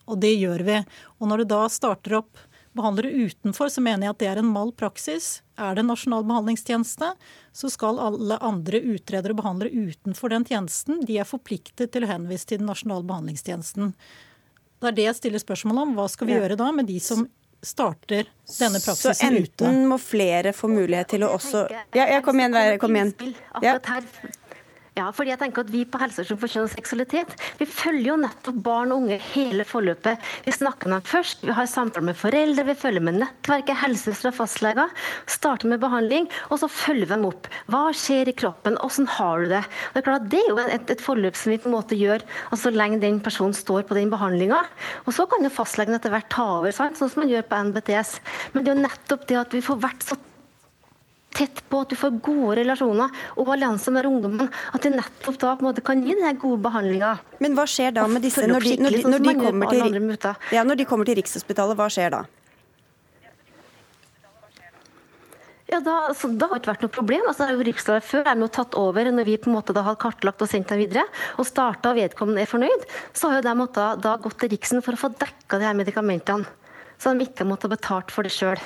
Og det gjør vi. Og når det da starter opp behandlere utenfor, så mener jeg at det er en mal praksis. Er det en nasjonal behandlingstjeneste, så skal alle andre utredere og behandlere utenfor den tjenesten de er forpliktet til å henvise til den nasjonale behandlingstjenesten. Det er det jeg stiller spørsmål om. Hva skal vi ja. gjøre da med de som starter denne praksisen ute? Så enten ute? må flere få mulighet til å også Ja, ja kom igjen. Kom igjen. Ja. Ja, fordi jeg tenker at Vi på Helsestasjonen for kjønn og seksualitet vi følger jo nettopp barn og unge hele forløpet. Vi snakker med dem først, vi har samtaler med foreldre, vi følger med nettverket, helsesøstre og fastleger. Starter med behandling, og så følger vi dem opp. Hva skjer i kroppen, hvordan har du det? Det er klart at det er jo et, et forløp som vi på en måte gjør altså så lenge den personen står på den behandlinga. Og så kan jo fastlegen etter hvert ta over, sånn som man gjør på NBTS. Men det er jo nettopp det at vi får vært så tett på, at du får gode relasjoner og allianser med ungdommen. At de nettopp da på en måte kan gi den gode behandlinga. Men hva skjer da med disse når de, når de, når de, kommer, til, ja, når de kommer til Rikshospitalet? Hva skjer da? Ja, da, altså, Det har ikke vært noe problem. Altså, Riksdagen før er nå tatt over når vi på en måte da har kartlagt og sendt dem videre. og starta og vedkommende er fornøyd, så har jo de måttet, da gått til Riksen for å få dekka de her medikamentene. Så de ikke måtte ha betalt for det sjøl.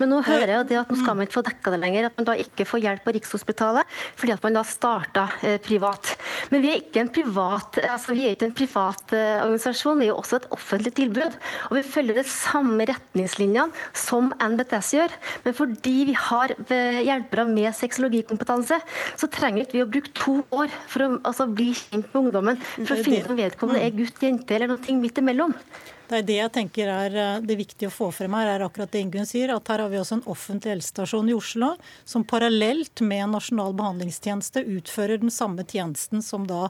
Men nå hører jeg det at nå skal man ikke få dekka det lenger. At man da ikke får hjelp på Rikshospitalet fordi at man da starta eh, privat. Men vi er ikke en privat, altså vi er ikke en privat eh, organisasjon, vi er jo også et offentlig tilbud. Og vi følger de samme retningslinjene som NBTS gjør. Men fordi vi har eh, hjelpere med sexologikompetanse, så trenger ikke vi å bruke to år for å altså, bli kjent med ungdommen for å finne ut om vedkommende er gutt, jente eller noe midt imellom. Det er det jeg tenker er eh, det viktige å få frem her, er akkurat det Ingunn sier. At her har vi også en offentlig helsestasjon i Oslo som parallelt med en nasjonal behandlingstjeneste utfører den samme tjenesten som da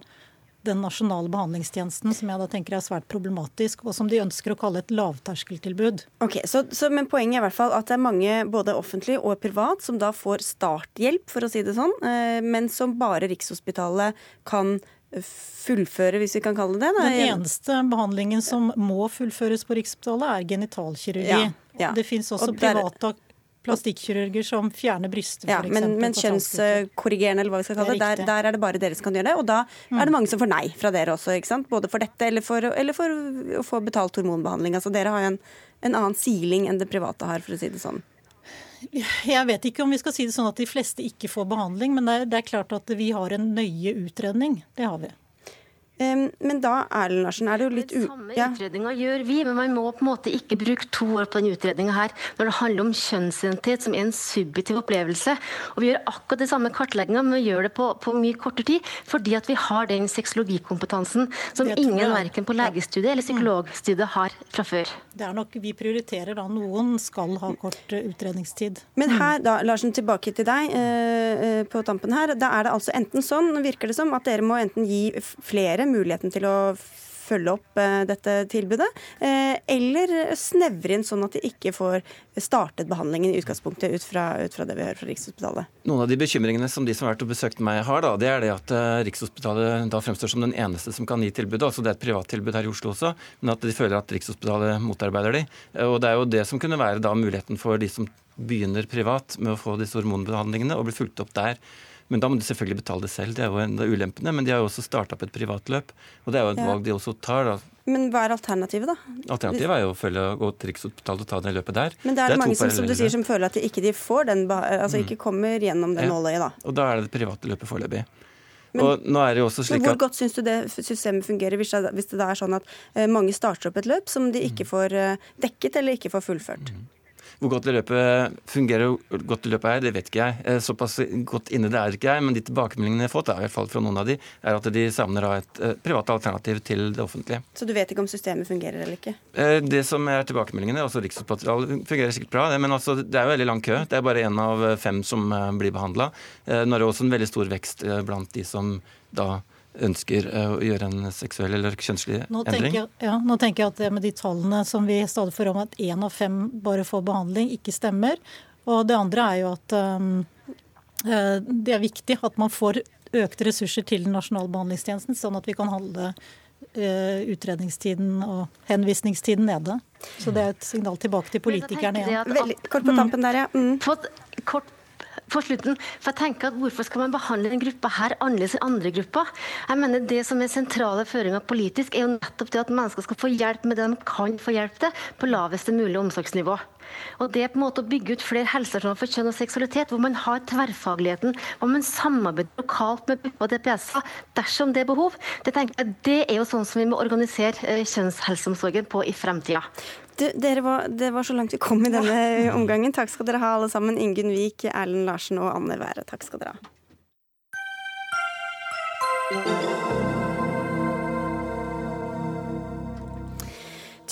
den nasjonale behandlingstjenesten, som jeg da tenker er svært problematisk, og som de ønsker å kalle et lavterskeltilbud. Ok, så, så, Men poenget er i hvert fall at det er mange, både offentlig og privat, som da får starthjelp, for å si det sånn, eh, men som bare Rikshospitalet kan fullføre, hvis vi kan kalle det det. Den eneste behandlingen som må fullføres på Rikshospitalet, er genitalkirurgi. Ja, ja. Det fins også private plastikkirurger som fjerner brystet, ja, Men, men kjønnskorrigerende, eller hva vi skal kalle det, der, der, er det bare dere som kan gjøre det. Og da mm. er det mange som får nei fra dere også, ikke sant? både for dette eller for, eller for å få betalt hormonbehandling. Altså Dere har jo en, en annen siling enn det private har, for å si det sånn. Jeg vet ikke om vi skal si det sånn at de fleste ikke får behandling, men det er, det er klart at vi har en nøye utredning. Det har vi. Men da Erlend Larsen, er det jo litt u... Samme ja. utredninga gjør vi, men man må på en måte ikke bruke to år på den utredninga her når det handler om kjønnsidentitet, som er en subjektiv opplevelse. Og Vi gjør akkurat det samme kartlegginga, men vi gjør det på, på, mye kortere tid fordi at vi har den sexologikompetansen som ingen verken på legestudiet eller psykologstudiet har fra før. Det er nok, Vi prioriterer da noen skal ha kort eh, utredningstid. Men her, da, Larsen, tilbake til deg eh, eh, på tampen her. Da er det altså enten sånn, virker det som, at dere må enten gi flere muligheten til å følge opp dette tilbudet, eller snevre inn sånn at de ikke får startet behandlingen i utgangspunktet ut fra, ut fra det vi hører fra Rikshospitalet? Noen av de bekymringene som de som har vært og besøkt meg har, da, det er det at Rikshospitalet da fremstår som den eneste som kan gi tilbudet. Altså det er et privattilbud her i Oslo også, men at de føler at Rikshospitalet motarbeider de. Og det er jo det som kunne være da muligheten for de som begynner privat med å få disse hormonbehandlingene og bli fulgt opp der. Men da må de selvfølgelig betale det selv, det er jo en av ulempene. Men de har jo også starta opp et privatløp, og det er jo et ja. valg de også tar. da. Men hva er alternativet, da? Alternativet er jo å følge, gå til Rikshospitalet og ta det løpet der. Men det er, det er mange som, som, du sier, som føler at de ikke de får den, altså mm. ikke kommer gjennom det ja. nåløyet, da. Og da er det det private løpet foreløpig. Men, er men Hvor godt syns du det systemet fungerer, hvis det, hvis det er sånn at uh, mange starter opp et løp som de ikke mm. får uh, dekket eller ikke får fullført? Mm. Hvor godt det løpet fungerer, hvor godt det løpet er, det vet ikke jeg. Eh, såpass godt inne det er ikke jeg, men de tilbakemeldingene jeg har fått, i hvert fall fra noen av de, er at de savner et uh, privat alternativ til det offentlige. Så du vet ikke om systemet fungerer eller ikke? Uh, det som er tilbakemeldingene, altså Rikshospitalet fungerer sikkert bra, men altså, det er jo veldig lang kø. Det er bare én av fem som blir behandla. Nå er det også en veldig stor vekst blant de som da ønsker eh, å gjøre en seksuell eller kjønnslig nå endring? Jeg, ja, nå tenker jeg at det med de tallene som vi stadig får om at én av fem bare får behandling, ikke stemmer. Og det andre er jo at um, det er viktig at man får økte ressurser til den nasjonale behandlingstjenesten, sånn at vi kan holde uh, utredningstiden og henvisningstiden nede. Så det er et signal tilbake til politikerne igjen. Veldig kort på tampen der, ja. Mm. Kort på slutten. For jeg tenker at Hvorfor skal man behandle denne gruppa her annerledes enn andre grupper? Jeg mener Det som er sentrale føringer politisk, er jo nettopp det at mennesker skal få hjelp med det de kan få hjelp til, på laveste mulig omsorgsnivå. Og det er på en måte å bygge ut flere helsestasjoner for kjønn og seksualitet, hvor man har tverrfagligheten, hvor man samarbeider lokalt med BUP og DPS-er dersom det er behov. Det, jeg, det er jo sånn som vi må organisere eh, kjønnshelseomsorgen på i fremtida. Du, var, det var så langt vi kom i denne omgangen. Takk skal dere ha, alle sammen. Ingunn Vik, Erlend Larsen og Anne Være. Takk skal dere ha.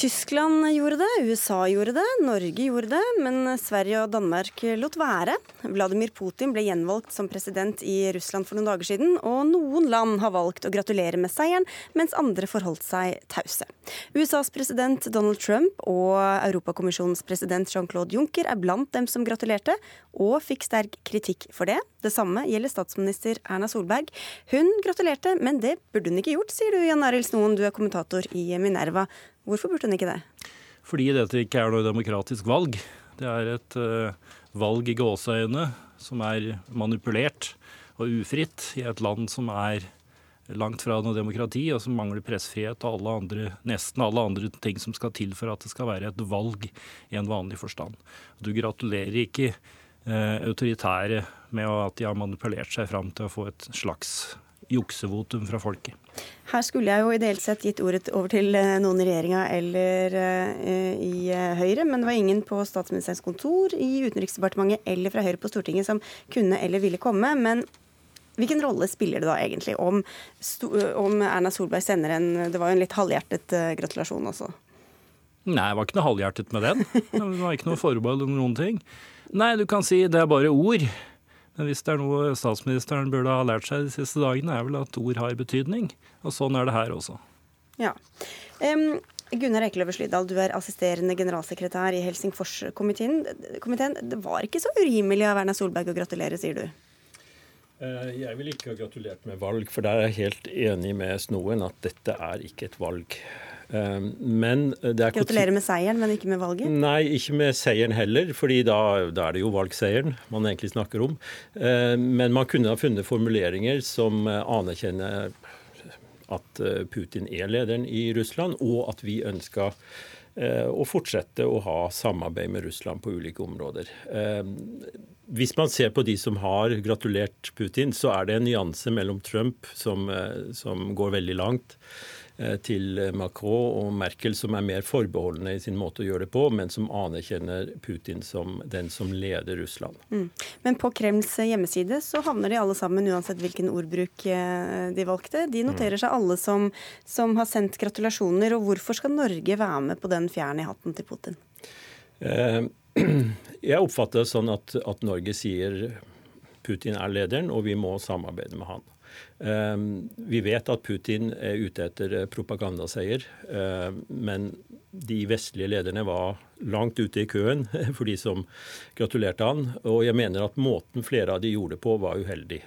Tyskland gjorde det, USA gjorde det, Norge gjorde det, men Sverige og Danmark lot være. Vladimir Putin ble gjenvalgt som president i Russland for noen dager siden, og noen land har valgt å gratulere med seieren, mens andre forholdt seg tause. USAs president Donald Trump og Europakommisjonens president Jean-Claude Juncker er blant dem som gratulerte, og fikk sterk kritikk for det. Det samme gjelder statsminister Erna Solberg. Hun gratulerte, men det burde hun ikke gjort, sier du Jan Arild Snoen, du er kommentator i Minerva. Hvorfor burde hun ikke det? Fordi dette ikke er noe demokratisk valg. Det er et uh, valg i gåseøyne som er manipulert og ufritt i et land som er langt fra noe demokrati, og som mangler pressfrihet og alle andre, nesten alle andre ting som skal til for at det skal være et valg i en vanlig forstand. Du gratulerer ikke uh, autoritære med at de har manipulert seg fram til å få et slags juksevotum fra folket. Her skulle jeg jo ideelt sett gitt ordet over til eh, noen i regjeringa eller uh, i uh, Høyre, men det var ingen på statsministerens kontor, i Utenriksdepartementet eller fra Høyre på Stortinget som kunne eller ville komme. Men hvilken rolle spiller det da egentlig om, om Erna Solberg sender en Det var jo en litt halvhjertet gratulasjon også. Nei, det var ikke noe halvhjertet med den. Det var ikke noe forbehold om noen ting. Nei, du kan si det er bare ord. Men hvis det er noe statsministeren burde ha lært seg de siste dagene, er vel at ord har betydning. Og sånn er det her også. Ja. Um, Gunnar Ekeløve Slydal, du er assisterende generalsekretær i Helsingforskomiteen. Det var ikke så urimelig av Erna Solberg å gratulere, sier du? Eh, jeg vil ikke ha gratulert med valg, for der er jeg helt enig med Snoen at dette er ikke et valg. Ehm, men det er Gratulerer med seieren, men ikke med valget? Nei, ikke med seieren heller, fordi da, da er det jo valgseieren man egentlig snakker om. Ehm, men man kunne ha funnet formuleringer som eh, anerkjenner at eh, Putin er lederen i Russland, og at vi ønska eh, å fortsette å ha samarbeid med Russland på ulike områder. Ehm, hvis man ser på de som har gratulert Putin, så er det en nyanse mellom Trump, som, som går veldig langt, Eh, til Macron og Merkel, som er mer forbeholdne i sin måte å gjøre det på, men som anerkjenner Putin som den som leder Russland. Mm. Men på Kremls hjemmeside så havner de alle sammen, uansett hvilken ordbruk eh, de valgte. De noterer mm. seg alle som, som har sendt gratulasjoner. Og hvorfor skal Norge være med på den fjern i hatten til Putin? Eh, jeg oppfatter det sånn at, at Norge sier Putin er lederen, og vi må samarbeide med han. Vi vet at Putin er ute etter propagandaseier, men de vestlige lederne var langt ute i køen for de som gratulerte han. Og jeg mener at måten flere av de gjorde det på, var uheldig.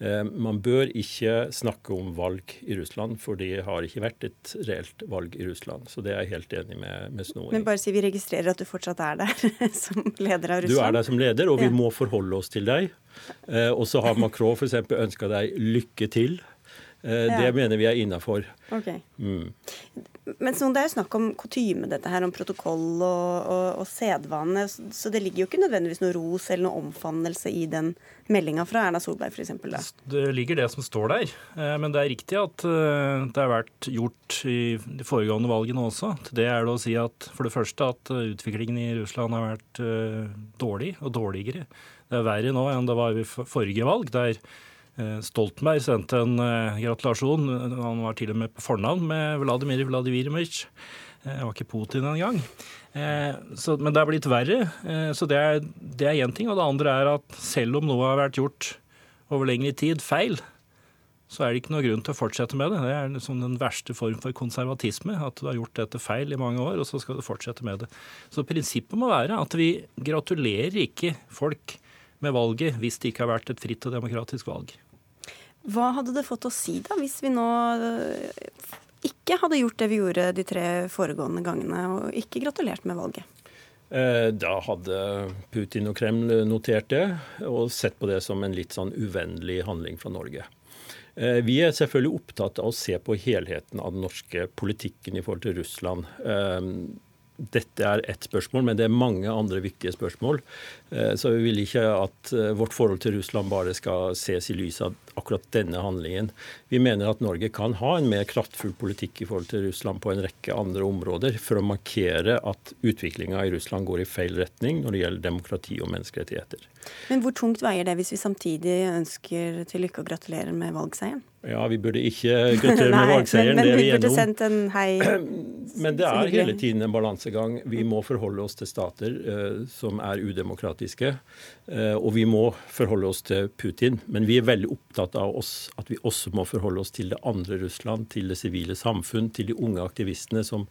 Eh, man bør ikke snakke om valg i Russland, for det har ikke vært et reelt valg i Russland. Så det er jeg helt enig med, med Snoe Men bare si vi registrerer at du fortsatt er der som leder av Russland. Du er der som leder, og vi ja. må forholde oss til deg. Eh, og så har Macron f.eks. ønska deg lykke til. Eh, ja. Det mener vi er innafor. Okay. Mm. Men så Det er jo snakk om kutyme, dette her, om protokoll og, og, og, sedvane. Så det ligger jo ikke nødvendigvis noe ros eller noe omfavnelse i den meldinga fra Erna Solberg f.eks. Det ligger det som står der. Eh, men det er riktig at eh, det har vært gjort i de foregående valgene også. Til det er det å si at for det første at utviklingen i Russland har vært dårlig og dårligere. Det er verre nå enn det var i forrige valg. der Stoltenberg sendte en eh, gratulasjon, han var til og med på fornavn med Vladimir Vladimirovitsj. Det eh, var ikke Putin engang. Men det er blitt verre. Så det er én ting. Og det andre er at selv om noe har vært gjort over lengre tid feil, så er det ikke noe grunn til å fortsette med det. Det er liksom den verste form for konservatisme. At du har gjort dette feil i mange år, og så skal du fortsette med det. Så prinsippet må være at vi gratulerer ikke folk med valget hvis det ikke har vært et fritt og demokratisk valg. Hva hadde det fått å si da, hvis vi nå eh, ikke hadde gjort det vi gjorde de tre foregående gangene, og ikke gratulert med valget? Eh, da hadde Putin og Kreml notert det, og sett på det som en litt sånn uvennlig handling fra Norge. Eh, vi er selvfølgelig opptatt av å se på helheten av den norske politikken i forhold til Russland dette er ett spørsmål, men det er mange andre viktige spørsmål. Eh, så vi vil ikke at eh, vårt forhold til Russland bare skal ses i lys av akkurat denne handlingen. Vi mener at Norge kan ha en mer kraftfull politikk i forhold til Russland på en rekke andre områder, for å markere at utviklinga i Russland går i feil retning når det gjelder demokrati og menneskerettigheter. Men hvor tungt veier det hvis vi samtidig ønsker til lykke og gratulerer med valgseieren? Ja, vi burde ikke gratulere med valgseieren, men, men det er vi burde sendt en hei. Men det er hele tiden en balansegang. Vi må forholde oss til stater uh, som er udemokratiske, uh, og vi må forholde oss til Putin. Men vi er veldig opptatt av oss, at vi også må forholde oss til det andre Russland, til det sivile samfunn, til de unge aktivistene som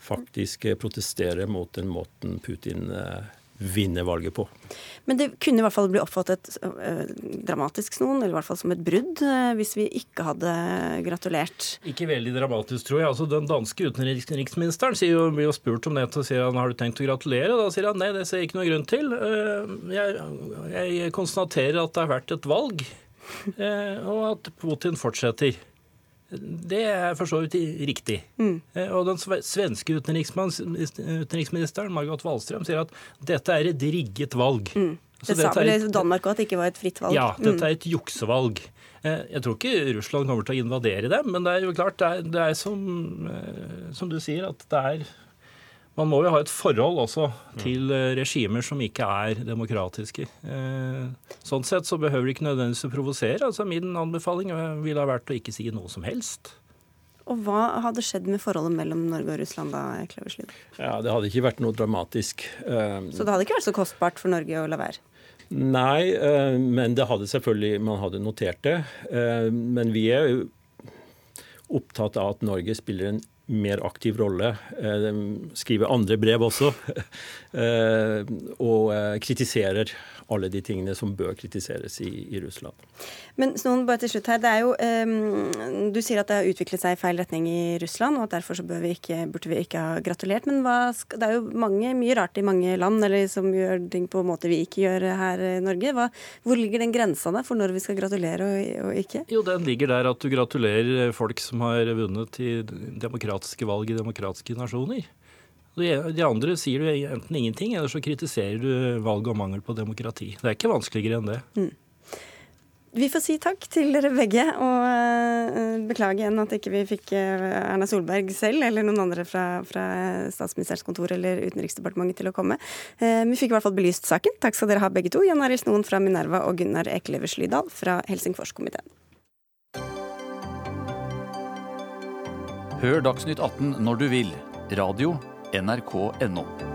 faktisk protesterer mot den måten Putin uh, vinne valget på. Men det kunne i hvert fall bli oppfattet øh, dramatisk noen, eller i hvert fall som et brudd, øh, hvis vi ikke hadde gratulert? Ikke veldig dramatisk, tror jeg. Altså, den danske utenriksministeren sier jo, blir jo spurt om det, og sier han har du tenkt å gratulere? Da sier han nei, det ser jeg ikke noe grunn til. Uh, jeg, jeg konstaterer at det har vært et valg, og at Putin fortsetter. Det er for så vidt riktig. Mm. Eh, og den svenske utenriksministeren, Margot Wallström, sier at dette er et rigget valg. Mm. Det sa vel et, Danmark òg, at det ikke var et fritt valg? Ja, dette er et juksevalg. Eh, jeg tror ikke Russland kommer til å invadere dem, men det er jo klart, det er, det er som, eh, som, du sier, at det er man må jo ha et forhold også til eh, regimer som ikke er demokratiske. Eh, sånn sett så behøver det ikke nødvendigvis å provosere. Altså Min anbefaling ville ha vært å ikke si noe som helst. Og Hva hadde skjedd med forholdet mellom Norge og Russland da? Kleverslid? Ja, Det hadde ikke vært noe dramatisk. Eh, så det hadde ikke vært så kostbart for Norge å la være? Nei, men det hadde selvfølgelig Man hadde notert det. Men vi er jo opptatt av at Norge spiller en mer aktiv rolle. De skriver andre brev også. Eh, og eh, kritiserer alle de tingene som bør kritiseres i, i Russland. Men Snoen, bare til slutt her. Det er jo, um, du sier at det har utviklet seg i feil retning i Russland, og at derfor så vi ikke, burde vi ikke ha gratulert. Men hva, det er jo mange, mye rart i mange land eller som gjør ting på en måte vi ikke gjør her i Norge. Hva, hvor ligger den grensa da for når vi skal gratulere og, og, ikke? Jo, Den ligger der at du gratulerer folk som har vunnet i demokratiske valg i demokratiske nasjoner. De andre sier du enten ingenting, eller så kritiserer du valg og mangel på demokrati. Det er ikke vanskeligere enn det. Mm. Vi får si takk til dere begge, og uh, beklage igjen at ikke vi fikk uh, Erna Solberg selv eller noen andre fra, fra statsministerens kontor eller Utenriksdepartementet til å komme. Uh, vi fikk i hvert fall belyst saken. Takk skal dere ha begge to. Jan Arild Snoen fra Minerva og Gunnar Ekeløver Slydal fra Helsingforskomiteen. Hør Dagsnytt 18 når du vil. Radio nrk.no.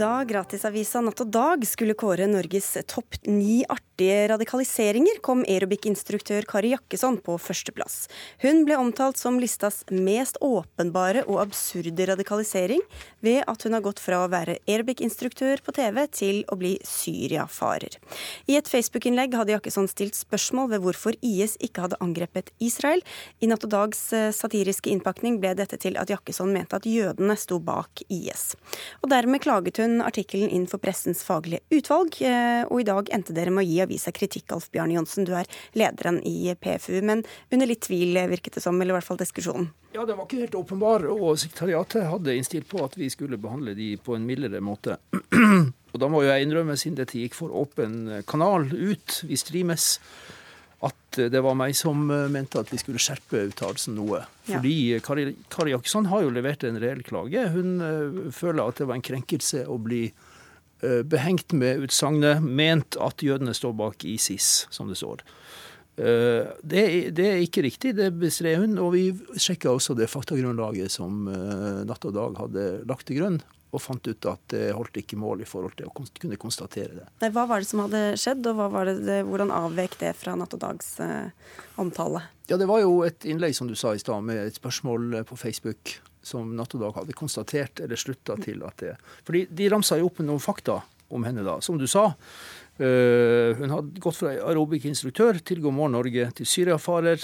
Da gratisavisa Natt og Dag skulle kåre Norges topp ni artige radikaliseringer, kom aerobic-instruktør Kari Jakkesson på førsteplass. Hun ble omtalt som listas mest åpenbare og absurde radikalisering ved at hun har gått fra å være aerobic-instruktør på TV til å bli Syria-farer. I et Facebook-innlegg hadde Jakkesson stilt spørsmål ved hvorfor IS ikke hadde angrepet Israel. I Natt og Dags eh, satiriske innpakning ble dette til at Jakkesson mente at jødene sto bak IS. Og dermed klaget hun artikkelen inn for Pressens faglige utvalg, eh, og i dag endte dere med å gi avisa kritikk, Alf Bjarne Johnsen. Du er lederen i PFU, men under litt tvil, virket det som, eller i hvert fall diskusjonen? Ja, det var ikke helt åpenbar, og sekretariatet hadde innstilt på at vi skulle behandle de på en mildere måte. og da må jo jeg innrømme, siden dette gikk for åpen kanal ut, vi streames, det var meg som mente at vi skulle skjerpe uttalelsen noe. Ja. Fordi Kari, Kari Jakkesson har jo levert en reell klage. Hun uh, føler at det var en krenkelse å bli uh, behengt med utsagnet 'ment at jødene står bak ISIS', som det står. Det, det, er ikke riktig, det bestred hun. Og vi sjekka også det faktagrunnlaget som Natt og Dag hadde lagt til grunn og fant ut at det holdt ikke mål i forhold til å kunne konstatere det. Nei, hva var det som hadde skjedd, og det, hvordan avvek det fra Natt og Dags eh, omtale? Ja, Det var jo et innlegg som du sa i stad, med et spørsmål på Facebook som Natt og Dag hadde konstatert eller slutta til at det Fordi de ramsa jo opp noen fakta om henne da. Som du sa, øh, hun hadde gått fra aerobic-instruktør til God morgen Norge til syriafarer.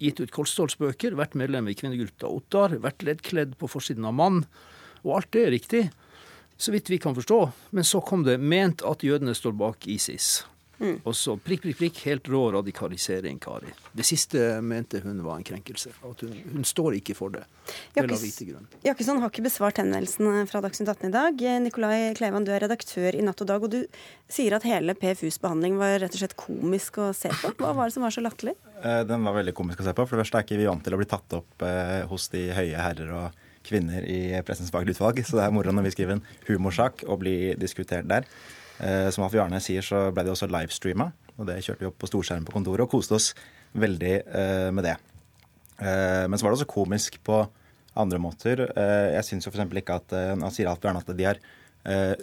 Gitt ut Kolstålsbøker, vært medlem i kvinnegruppa Ottar, vært leddkledd på forsiden av Mann. Og alt det er riktig, så vidt vi kan forstå. Men så kom det ment at jødene står bak ISIS. Mm. Og så prikk, prikk, prikk, helt rå radikalisering, Kari. Det siste mente hun var en krenkelse. At hun, hun står ikke for det. Jakkesson har ikke besvart henvendelsen fra Dagsnytt 18 i dag. Nikolai Kleivan, du er redaktør i Natt og Dag, og du sier at hele PFUs behandling var rett og slett komisk å se på. Hva var det som var så latterlig? Den var veldig komisk å se på. For det første er ikke vi vant til å bli tatt opp hos de høye herrer og kvinner i Pressens faglige utvalg, så det er moro når vi skriver en humorsak og blir diskutert der. Eh, som Alf Jarne sier, så ble det også livestreama, og det kjørte vi opp på storskjerm på kontoret og koste oss veldig eh, med det. Eh, men så var det også komisk på andre måter. Jeg syns jo f.eks. ikke at Nå sier Alf Bjarne at de har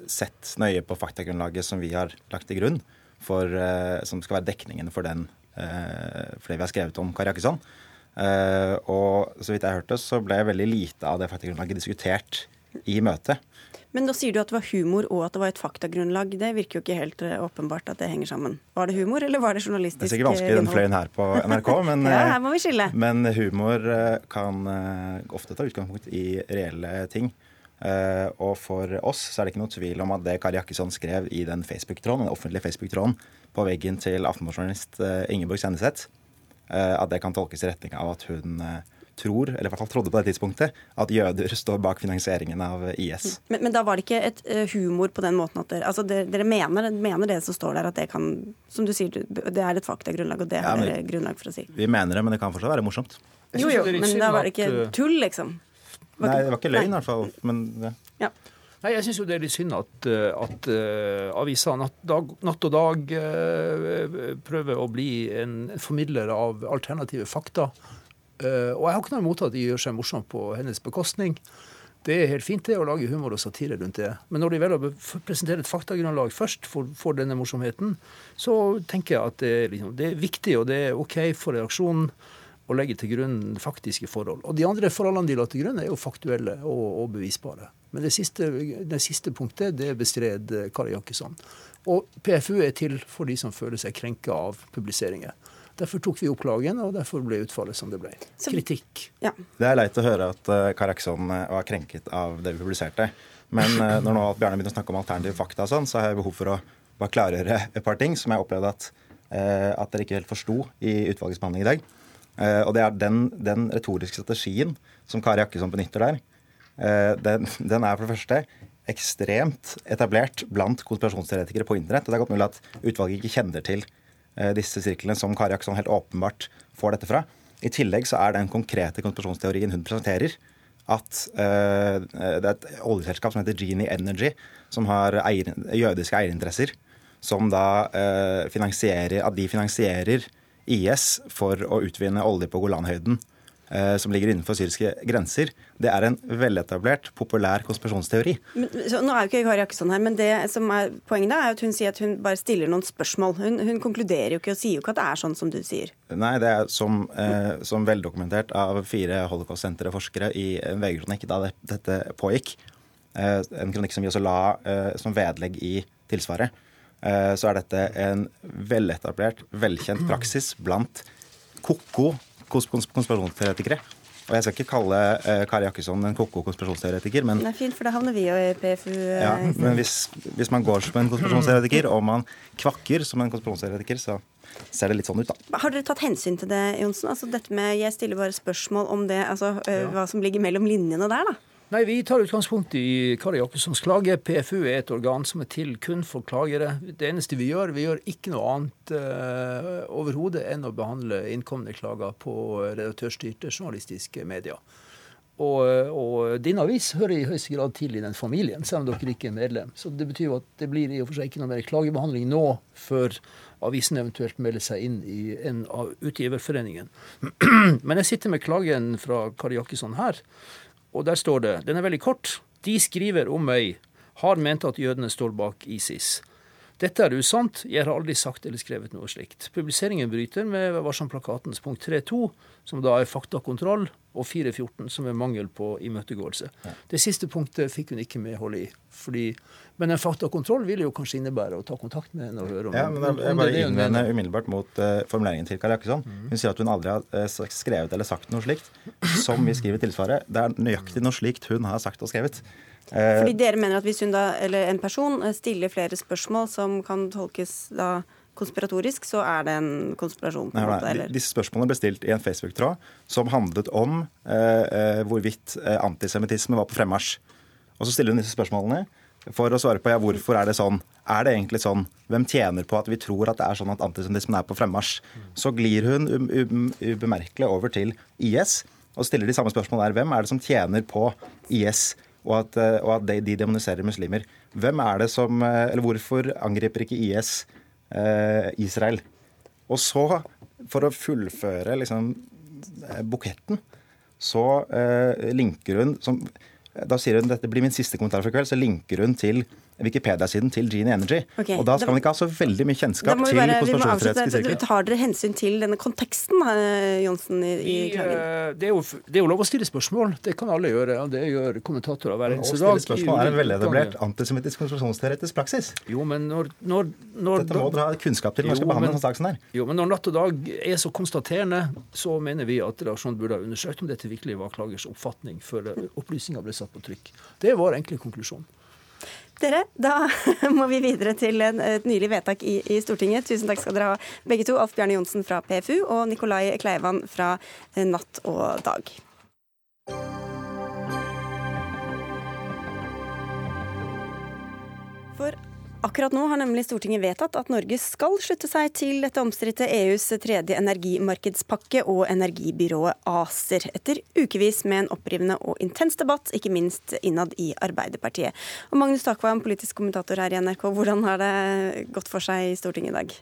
sett nøye på faktagrunnlaget som vi har lagt til grunn, for, som skal være dekningen for, den, for det vi har skrevet om Kari Jakkesson. Uh, og så vidt jeg hørte, så ble veldig lite av det faktagrunnlaget diskutert i møtet. Men da sier du at det var humor og at det var et faktagrunnlag. Det virker jo ikke helt uh, åpenbart at det henger sammen. Var det humor, eller var det journalistisk Det er sikkert vanskelig den fløyen her på NRK, men, ja, her må vi skille. men humor kan ofte ta utgangspunkt i reelle ting. og for oss så er det ikke noe tvil om at det Kari Jakkesson skrev i den Facebook-tråden, den offentlige Facebook-tråden på veggen til Aftenposten-journalist Ingeborg Senneset, Eh, at det kan tolkes i retning av at hun eh, tror, eller i hvert fall trodde på det tidspunktet, at jøder står bak finansieringen av IS. Men, men da var det ikke et humor på den måten at dere, altså dere, dere mener, mener, det som står der, at det kan Som du sier, det er et faktagrunnlag, og det ja, men, er grunnlag for å si? Vi mener det, men det kan fortsatt være morsomt. Jo, jo, men da var det ikke tull, liksom? Var Nei, det var ikke løgn, i hvert fall. Men ja. ja. Nei, Jeg syns det er litt synd at, at uh, avisa natt, dag, natt, og Dag uh, prøver å bli en formidler av alternative fakta. Uh, og jeg har ikke noe imot at de gjør seg morsomt på hennes bekostning. Det er helt fint det å lage humor og satire rundt det. Men når de velger å presentere et faktagrunnlag først for, for, denne morsomheten, så tenker jeg at det, liksom, det er viktig og det er OK for reaksjonen å legge til grunn faktiske forhold. Og de andre forholdene de la til grunn, er jo faktuelle og, og bevisbare. Men det siste, det siste, punktet det bestred Kari Jakkesson. Og PFU er til for de som føler seg krenka av publiseringer. Derfor tok vi opp klagen, og derfor ble utfallet som det ble. Kritikk. Ja. Det er leit å høre at Kari Jakkesson uh, var krenket av det vi publiserte. Men når nå Bjarne begynner å snakke om alternative fakta, og sånn, så har jeg behov for å bare klargjøre et par ting som jeg opplevde at, at dere ikke helt forsto i utvalgets behandling i dag. Og det er den, den, retoriske strategien som Kari Jakkesson benytter der, den, den, er for det første ekstremt etablert blant konspirasjonsteoretikere på internett. Og det er godt mulig at utvalget ikke kjenner til uh, disse sirklene som Kari Akson helt åpenbart får dette fra. I tillegg så er den konkrete konspirasjonsteorien hun presenterer, at det er et oljeselskap som heter Genie Energy, som har eier, jødiske eierinteresser, som da finansierer At de finansierer IS for å utvinne olje på Golanhøyden eh, som ligger innenfor syriske grenser, det er en veletablert, populær konspirasjonsteori. Men, så, nå er jo ikke Kari Jakkesson her, men det som er poenget da, er at hun sier at hun bare stiller noen spørsmål. Hun, hun, konkluderer jo ikke og sier jo ikke at det er sånn som du sier. Nei, det er som, eh, som veldokumentert av fire holocaust-sentre-forskere i en VG-kronikk da det, dette pågikk. Eh, en kronikk som vi også la eh, som vedlegg i tilsvaret. Eh, så er dette en veletablert, velkjent praksis blant ko-ko konspirasjonsteoretikere. Og Jeg skal ikke kalle uh, Kari Jakkesson en ko-ko konspirasjonsteoretiker, men Det er fint, for da havner vi jo i PFU. Uh, ja, men hvis, hvis, man går som en konspirasjonsteoretiker, og man kvakker som en konspirasjonsteoretiker, så ser det litt sånn ut, da. Har dere tatt hensyn til det, Johnsen? Altså dette med, Jeg stiller bare spørsmål om det, altså uh, ja. hva som ligger mellom linjene der, da. Nei, Vi tar utgangspunkt i Kari Jakkessons klage. PFU er et organ som er til kun for klagere. Det eneste vi gjør, vi gjør ikke noe annet uh, overhodet enn å behandle innkomne klager på redaktørstyrte journalistiske medier. Og, og, din avis hører i høyeste grad til i den familien, selv om dere ikke er medlem. Så det betyr jo at det blir i og for seg ikke noe mer klagebehandling nå før avisen eventuelt melder seg inn i en av utgiverforeningen. Men jeg sitter med klagen fra Kari Jakkesson her. Og der står det, den er veldig kort, de skriver om meg, har ment at jødene står bak ISIS. Dette er usant, jeg har aldri sagt eller skrevet noe slikt. Publiseringen bryter med Varsom-plakatens punkt 3.2, som da er faktakontroll, og 4.14, som er mangel på imøtegåelse. Ja. Det siste punktet fikk hun ikke medhold i. Fordi, men en faktakontroll vil jo kanskje innebære å ta kontakt med henne og høre om Ja, men Jeg, jeg bare innvender umiddelbart mot uh, formuleringen til Kari Jakkesson. Mm. Hun sier at hun aldri har uh, skrevet eller sagt noe slikt som vi skriver i tilsvaret. Det er nøyaktig noe slikt hun har sagt og skrevet. Uh, Fordi dere mener at hvis hun da, eller en person stiller flere spørsmål som kan tolkes da konspiratorisk, så er det en konspirasjon? på nei, nei, Disse spørsmålene ble stilt i en Facebook-tråd som handlet om eh, eh, hvorvidt eh, antisemittisme var på fremmarsj. Og så stiller hun disse spørsmålene for å svare på ja, hvorfor er det sånn. Er det egentlig sånn? Hvem tjener på at vi tror at det er sånn at antisemittismen er på fremmarsj? Så glir hun ubemerkelig over til IS og stiller de samme spørsmålene der. Hvem er det som tjener på IS? og at, eh, og at de, de, demoniserer muslimer. Hvem er det som, eller Hvorfor angriper ikke IS Israel? Og så, for å fullføre liksom, eh, buketten, så eh, linker hun som, Da sier hun dette blir min siste kommentar for kveld, så linker hun til Wikipedia-siden til Gene Energy. Okay, og da skal man ikke ha så veldig mye kjennskap til konspirasjonsteoretiske sirkler. Tar dere hensyn til denne konteksten, Johnsen, i, i klagen? Eh, det er, jo, det er, jo, lov å stille spørsmål. Det kan alle gjøre. og Det gjør kommentatorer hver eneste dag. Å stille spørsmål er en veletablert antisemittisk konspirasjonsteoretisk praksis. Jo, men når, når, når Dette må dere ha kunnskap til når man skal behandle en sak som her. Jo, men når Natt og Dag er så konstaterende, så mener vi at redaksjonen burde ha undersøkt om dette virkelig var klagers oppfatning før opplysninga ble satt på trykk. Det er vår enkle konklusjon. Dere, da må vi videre til et nylig vedtak i, i, Stortinget. Tusen takk skal dere ha, begge to. Alf Bjarne Johnsen fra PFU og Nikolai Kleivan fra Natt og Dag. For Akkurat nå har nemlig Stortinget vedtatt at Norge skal slutte seg til dette omstridte EUs tredje energimarkedspakke og energibyrået ACER, etter ukevis med en opprivende og intens debatt, ikke minst innad i Arbeiderpartiet. Og Magnus Takvam, politisk kommentator her i NRK, hvordan har det gått for seg i Stortinget i dag?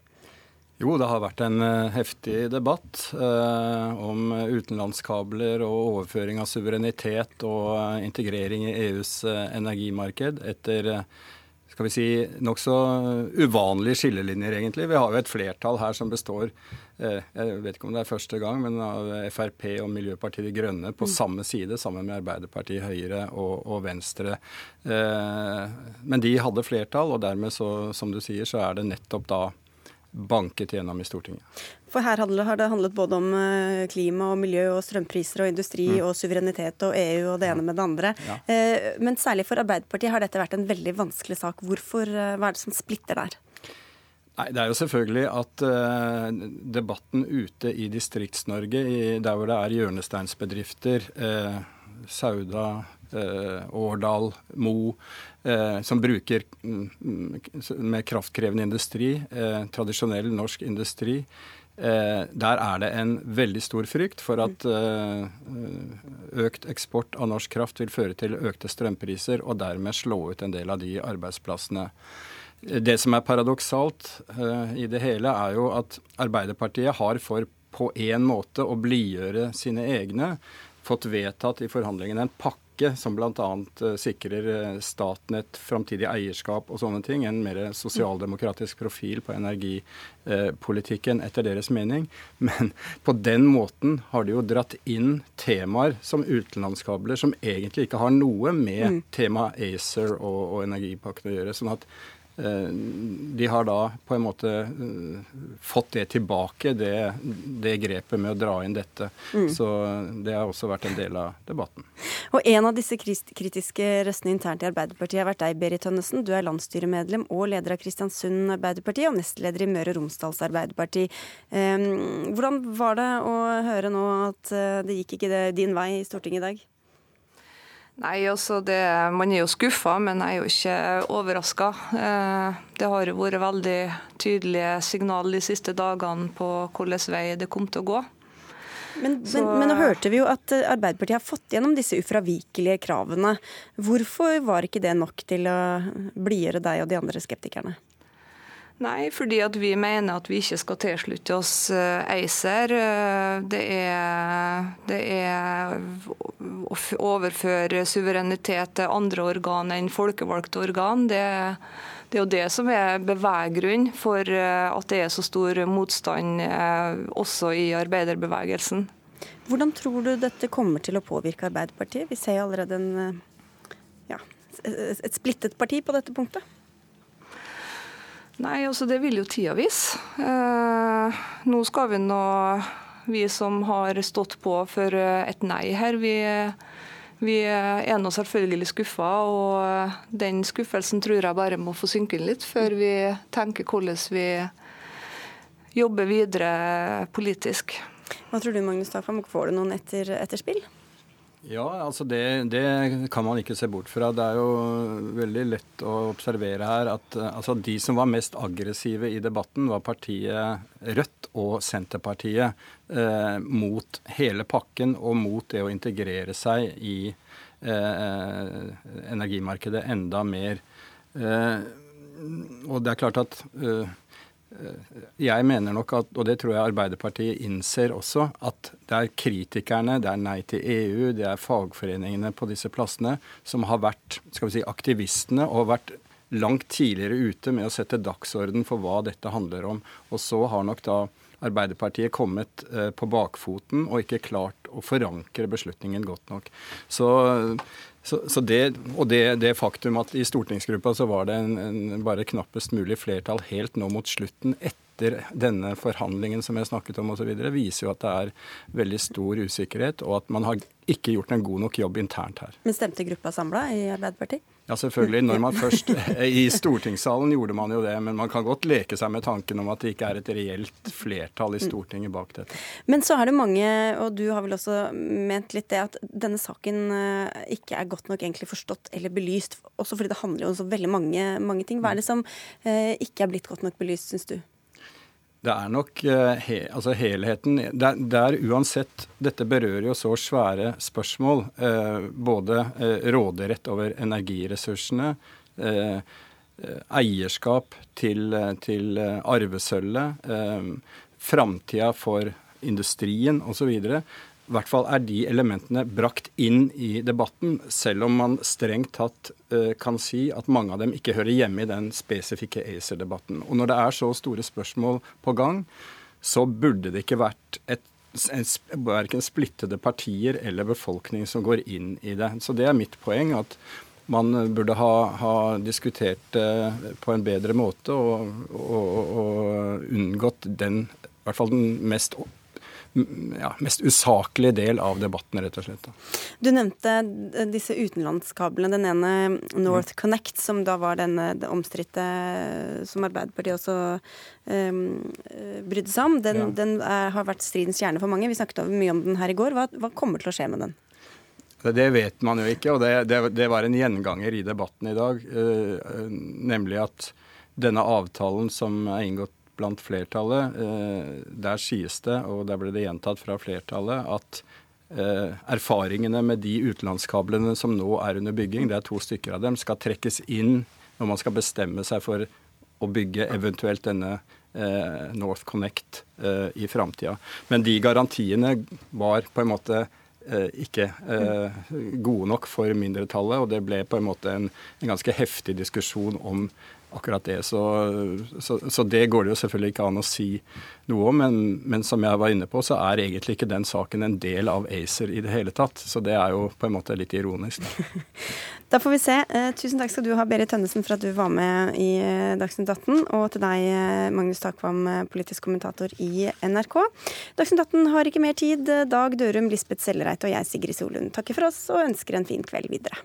Jo, det har vært en eh, heftig debatt eh, om utenlandskabler og overføring av suverenitet og eh, integrering i EUs eh, energimarked etter skal vi si, nokså uvanlige skillelinjer, egentlig. Vi har jo et flertall her som består eh, jeg vet ikke om det er første gang, men av Frp og Miljøpartiet De Grønne på mm. samme side, sammen med Arbeiderpartiet, Høyre og, og Venstre. Eh, men de hadde flertall, og dermed, så, som du sier, så er det nettopp da banket gjennom i Stortinget. For her har det handlet både om eh, klima og miljø og strømpriser og industri mm. og suverenitet og EU og det ene med det andre. Ja. Eh, men særlig for Arbeiderpartiet har dette vært en veldig vanskelig sak. Hvorfor, eh, Hva er det som splitter der? Nei, Det er jo selvfølgelig at uh, debatten ute i Distrikts-Norge, der hvor det er hjørnesteinsbedrifter, uh, Sauda, Årdal, Mo, eh, som bruker mm, med kraftkrevende industri, eh, tradisjonell norsk industri. Eh, der er det en veldig stor frykt for at eh, økt eksport av norsk kraft vil føre til økte strømpriser, og dermed slå ut en del av de arbeidsplassene. Det som er paradoksalt eh, i det hele, er jo at Arbeiderpartiet har for på en måte å blidgjøre sine egne fått vedtatt i forhandlingene en pakke som bl.a. Uh, sikrer uh, Statnett framtidig eierskap og sånne ting. En mer sosialdemokratisk profil på energipolitikken etter deres mening. Men på den måten har de jo dratt inn temaer som utenlandskabler som egentlig ikke har noe med mm. temaet ACER og, og energipakken å gjøre. sånn at Eh, de har da på en måte eh, fått det tilbake, det, det grepet med å dra inn dette. Mm. Så det har også vært en del av debatten. Og En av disse kritiske røstene internt i Arbeiderpartiet har vært deg, Berit Tønnesen. Du er landsstyremedlem og leder av Kristiansund Arbeiderparti og nestleder i Møre og Romsdals Arbeiderparti. Hvordan var det å høre nå at eh, det gikk ikke din vei i Stortinget i dag? Nei, altså det, Man er jo skuffa, men jeg er jo ikke overraska. Eh, det har jo vært veldig tydelige signaler de siste dagene på hvilken vei det kom til å gå. Men, men, men, nå hørte vi jo at Arbeiderpartiet har fått gjennom disse ufravikelige kravene. Hvorfor var ikke det nok til å blidgjøre deg og de andre skeptikerne? Nei, fordi at vi mener at vi ikke skal tilslutte oss eh, ACER. Eh, det er, det er å overføre suverenitet til andre organ enn folkevalgte organ. Det, det er jo det som er beveggrunn for eh, at det er så stor motstand også i arbeiderbevegelsen. Hvordan tror du dette kommer til å påvirke Arbeiderpartiet? Vi ser allerede en, ja, et splittet parti på dette punktet. Nei, altså det vil jo tida vise. Eh, nå skal vi nå, vi som har stått på for eh, et nei her, vi, vi er nå selvfølgelig skuffa. Og den skuffelsen tror jeg bare må få synke inn litt, før vi tenker hvordan vi jobber videre politisk. Hva tror du, Magnus Takvam, får du noen etter, etterspill? Ja, altså det, det, kan man ikke se bort fra. Det er jo veldig lett å observere her at altså de som var mest aggressive i debatten, var partiet Rødt og Senterpartiet eh, mot hele pakken og mot det å integrere seg i eh, energimarkedet enda mer. Eh, og det er klart at eh, Eh, jeg mener nok at, og det tror jeg Arbeiderpartiet innser også, at det er kritikerne, det er Nei til EU, det er fagforeningene på disse plassene som har vært skal vi si, aktivistene og vært langt tidligere ute med å sette dagsorden for hva dette handler om. Og så har nok da Arbeiderpartiet kommet eh, på bakfoten og ikke klart å forankre beslutningen godt nok. Så så, så det, og det, det, faktum at i stortingsgruppa så var det en, en bare knappest mulig flertall helt nå mot slutten etter denne forhandlingen som jeg snakket om osv., viser jo at det er veldig stor usikkerhet, og at man har ikke gjort en god nok jobb internt her. Men stemte gruppa samla i Arbeiderpartiet? Ja, selvfølgelig. Når man først I stortingssalen gjorde man jo det, men man kan godt leke seg med tanken om at det ikke er et reelt flertall i mm. Stortinget bak dette. Men så er det mange, og du har vel også ment litt det, at denne saken eh, ikke er godt nok egentlig forstått eller belyst. Også fordi det handler jo om så veldig mange, mange ting. Hva er det som eh, ikke er blitt godt nok belyst, syns du? Det er nok uh, he, altså helheten der, der, er, uansett Dette berører jo så svære spørsmål. Eh, både eh, råderett over energiressursene, eierskap til, til arvesølvet, framtida for industrien osv i hvert fall er de elementene brakt inn i debatten, selv om man strengt tatt uh, kan si at mange av dem ikke hører hjemme i den spesifikke ACER-debatten. Og når det er så store spørsmål på gang, så burde det ikke vært et verken splittede partier eller befolkning som går inn i det. Så det er mitt poeng. at man burde ha, ha diskutert det på en bedre måte og, og, og unngått den, i hvert fall den mest ja, mest usaklige del av debatten, rett og slett. Du nevnte disse utenlandskablene. Den ene North Connect, som da var den omstridte som Arbeiderpartiet også um, brydde seg om. Den, ja. den er, har vært stridens kjerne for mange. Vi snakket mye om den her i går. Hva, hva kommer til å skje med den? Det vet man jo ikke, og det, det, det var en gjenganger i debatten i dag. Uh, nemlig at denne avtalen som er inngått blant flertallet. Eh, der sies det, og der ble det gjentatt fra flertallet, at eh, erfaringene med de utenlandskablene som nå er under bygging, det er to stykker av dem, skal trekkes inn når man skal bestemme seg for å bygge eventuelt denne eh, North Connect i framtida. Men de garantiene var på en måte ikke gode nok for mindretallet, og det ble på en måte en, en ganske heftig diskusjon om akkurat det. Så, så, så, det går det jo selvfølgelig ikke an å si noe om. Men, men, som jeg var inne på, så er egentlig ikke den saken en del av ACER i det hele tatt. Så det er jo på en måte litt ironisk. Da får vi se. Eh, tusen takk skal du ha, Berit Tønnesen, for at du var med i eh, Dagsnytt 18. Og til deg, eh, Magnus Takvam, politisk kommentator i NRK. Dagsnytt 18 har ikke mer tid. Dag Dørum, Lisbeth Sellereite og jeg, Sigrid Solund, takker for oss og ønsker en fin kveld videre.